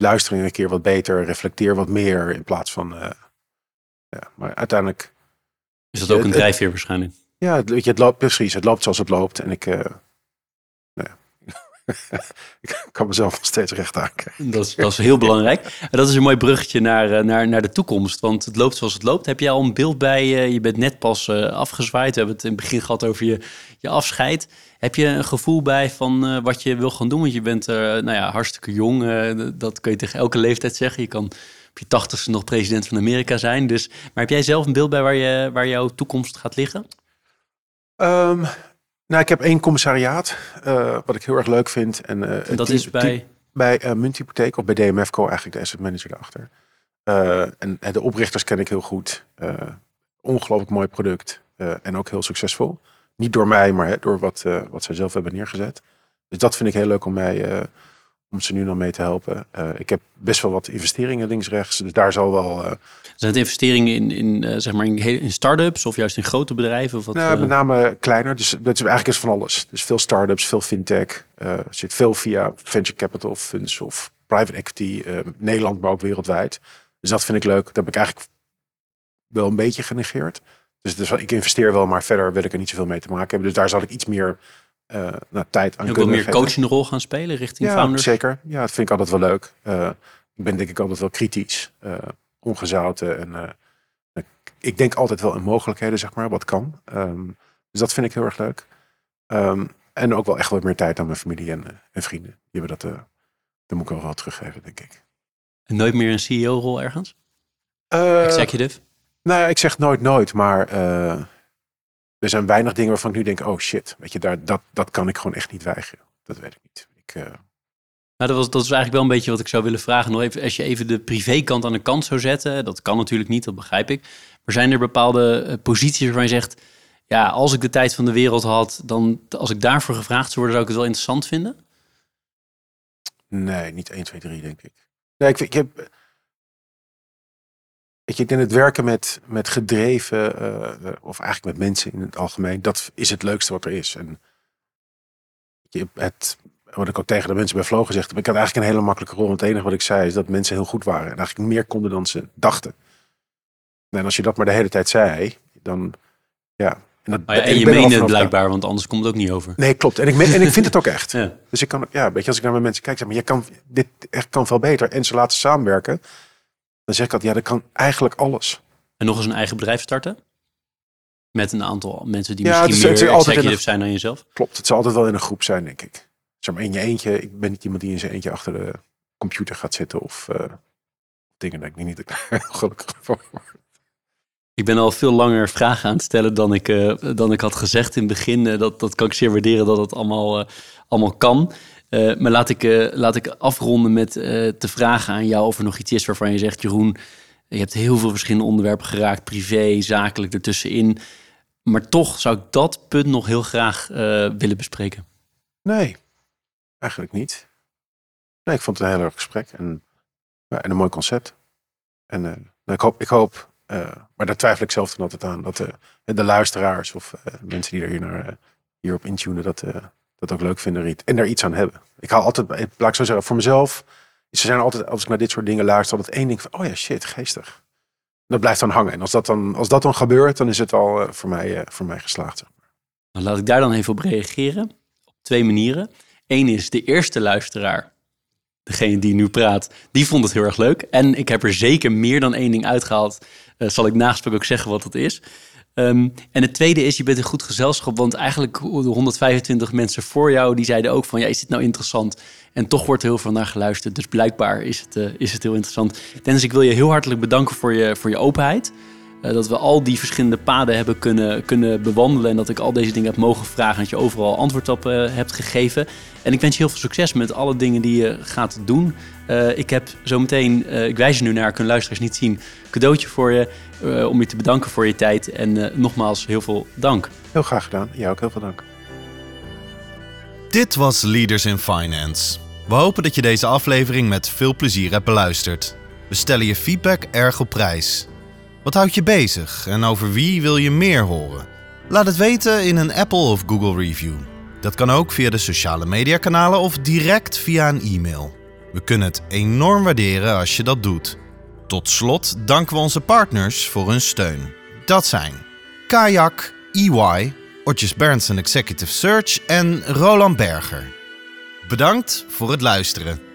[SPEAKER 2] luister een keer wat beter, reflecteer wat meer in plaats van. Uh, ja, maar uiteindelijk.
[SPEAKER 3] Is dat ook een drijfveer waarschijnlijk?
[SPEAKER 2] Ja, het, je, het loopt precies. Het loopt zoals het loopt. En ik. Uh, <laughs> ik kan mezelf nog steeds recht aankijken.
[SPEAKER 3] Dat is, dat is heel belangrijk. En dat is een mooi bruggetje naar, eh, naar, naar de toekomst. Want het loopt zoals het loopt. Heb jij al een beeld bij je? Je bent net pas uh, afgezwaaid. We hebben het in het begin gehad over je, je afscheid. Heb je een gevoel bij van uh, wat je wil gaan doen? Want je bent nou ja, hartstikke jong. dat kun je tegen elke leeftijd zeggen. Je kan op je tachtigste nog president van Amerika zijn. Dus, maar heb jij zelf een beeld bij waar, je, waar jouw toekomst gaat liggen?
[SPEAKER 2] Um, nou, ik heb één commissariaat, uh, wat ik heel erg leuk vind. En, uh,
[SPEAKER 3] en dat is bij?
[SPEAKER 2] Bij uh, Munthypotheek of bij DMFco eigenlijk de asset manager daarachter. en de oprichters ken ik heel goed. ongelooflijk mooi product en ook heel succesvol. Niet door mij, maar hè, door wat, wat zij zelf hebben neergezet. Dus dat vind ik heel leuk om mij om ze nu nog mee te helpen. Uh, ik heb best wel wat investeringen links-rechts, dus daar zal wel... Uh,
[SPEAKER 3] Zijn het investeringen in, in, uh, zeg maar in, in start-ups of juist in grote bedrijven? Of wat,
[SPEAKER 2] nou, met name kleiner, dus dat is eigenlijk is van alles. Dus veel start-ups, veel fintech, er zit veel via venture capital funds of private equity, Nederland, maar ook wereldwijd. Dus dat vind ik leuk. Dat heb ik eigenlijk wel een beetje genegeerd. Dus, dus ik investeer wel, maar verder wil ik er niet zoveel mee te maken hebben. Dus daar zal ik iets meer nou, tijd aan
[SPEAKER 3] Ook wel meer coachende rol gaan spelen richting
[SPEAKER 2] ja,
[SPEAKER 3] founders?
[SPEAKER 2] zeker. Ja, dat vind ik altijd wel leuk. Uh, ik ben denk ik altijd wel kritisch, uh, ongezouten. En ik denk altijd wel in mogelijkheden, zeg maar, wat kan. Um, dus dat vind ik heel erg leuk. Um, en ook wel echt wat meer tijd aan mijn familie en, en vrienden. Die hebben dat, dat moet ik wel wel teruggeven, denk ik.
[SPEAKER 3] En nooit meer een CEO-rol ergens? Executive?
[SPEAKER 2] Nou, ik zeg nooit nooit, maar er zijn weinig dingen waarvan ik nu denk, oh shit, weet je, daar, dat, dat kan ik gewoon echt niet weigeren. Dat weet ik niet. Ik, uh...
[SPEAKER 3] Nou, dat, was, dat is eigenlijk wel een beetje wat ik zou willen vragen. Nog even, als je even de privékant aan de kant zou zetten, dat kan natuurlijk niet, dat begrijp ik. Maar zijn er bepaalde uh, posities waarvan je zegt, ja, als ik de tijd van de wereld had, dan als ik daarvoor gevraagd zou worden, zou ik het wel interessant vinden?
[SPEAKER 2] Nee, niet 1, 2, 3, denk ik. Nee, ik, ik heb Weet je, ik denk het werken met, met gedreven, uh, of eigenlijk met mensen in het algemeen, dat is het leukste wat er is. En je, het, wat ik ook tegen de mensen bij Flow gezegd heb, ik had eigenlijk een hele makkelijke rol. Het enige wat ik zei is dat mensen heel goed waren en eigenlijk meer konden dan ze dachten. En als je dat maar de hele tijd zei, dan ja.
[SPEAKER 3] En, dat, oh ja, en je meent het blijkbaar, want anders komt het ook niet over.
[SPEAKER 2] Nee, klopt. En ik, en ik vind het ook echt. <laughs> ja. Dus ik kan, ja, weet je, als ik naar mijn mensen kijk, zeg maar, je kan, dit echt kan veel beter. En ze laten samenwerken. Dan zeg ik altijd, ja, dat kan eigenlijk alles.
[SPEAKER 3] En nog eens een eigen bedrijf starten? Met een aantal mensen die ja, misschien meer executive zijn dan jezelf?
[SPEAKER 2] Klopt, het zal altijd wel in een groep zijn, denk ik. Zeg maar in je eentje, ik ben niet iemand die in zijn eentje achter de computer gaat zitten of uh, dingen dat ik niet dat ik <laughs> gelukkig van
[SPEAKER 3] Ik ben al veel langer vragen aan het stellen dan ik, uh, dan ik had gezegd in het begin. Uh, dat, dat kan ik zeer waarderen dat het allemaal, allemaal kan. Uh, maar laat ik, uh, laat ik afronden met te vragen aan jou of er nog iets is waarvan je zegt, Jeroen, je hebt heel veel verschillende onderwerpen geraakt, privé, zakelijk ertussenin. Maar toch zou ik dat punt nog heel graag willen bespreken.
[SPEAKER 2] Nee, eigenlijk niet. Nee, ik vond het een heel erg gesprek en, en een mooi concept. En nou, ik hoop, ik hoop maar daar twijfel ik zelf dan altijd aan, dat de luisteraars of mensen die er hier naar, hierop intunen, dat dat ook leuk vinden en er iets aan hebben. Ik haal altijd, laat ik zo zeggen, voor mezelf. Ze zijn altijd, als ik naar dit soort dingen luister, altijd één ding van, oh ja, shit, geestig. Dat blijft dan hangen. En als dat dan, als dat dan gebeurt, dan is het al uh, voor, mij, uh, voor mij geslaagd. Zeg maar.
[SPEAKER 3] Dan laat ik daar dan even op reageren. Op twee manieren. Eén is de eerste luisteraar, degene die nu praat, die vond het heel erg leuk. En ik heb er zeker meer dan één ding uitgehaald. Uh, zal ik nagesproken ook zeggen wat dat is. Um, en het tweede is, je bent een goed gezelschap, want eigenlijk de 125 mensen voor jou, die zeiden ook van, ja, is dit nou interessant? En toch wordt er heel veel naar geluisterd, dus blijkbaar is het, uh, is het heel interessant. Dennis, ik wil je heel hartelijk bedanken voor je, voor je openheid. Eh, dat we al die verschillende paden hebben kunnen, kunnen bewandelen. En dat ik al deze dingen heb mogen vragen. En dat je overal antwoord op uh, hebt gegeven. En ik wens je heel veel succes met alle dingen die je gaat doen. Uh, ik heb zometeen, ik wijs je nu naar, kunnen luisteraars niet zien, cadeautje voor je. om je te bedanken voor je tijd. En nogmaals, heel veel dank.
[SPEAKER 2] Heel graag gedaan. Jou ook heel veel dank.
[SPEAKER 1] Dit was Leaders in Finance. We hopen dat je deze aflevering met veel plezier hebt beluisterd. We stellen je feedback erg op prijs. Wat houdt je bezig en over wie wil je meer horen? Laat het weten in een Apple of Google review. Dat kan ook via de sociale mediakanalen of direct via een e-mail. We kunnen het enorm waarderen als je dat doet. Tot slot danken we onze partners voor hun steun. Dat zijn Kayak, EY, Otjes Berndsen Executive Search en Roland Berger. Bedankt voor het luisteren.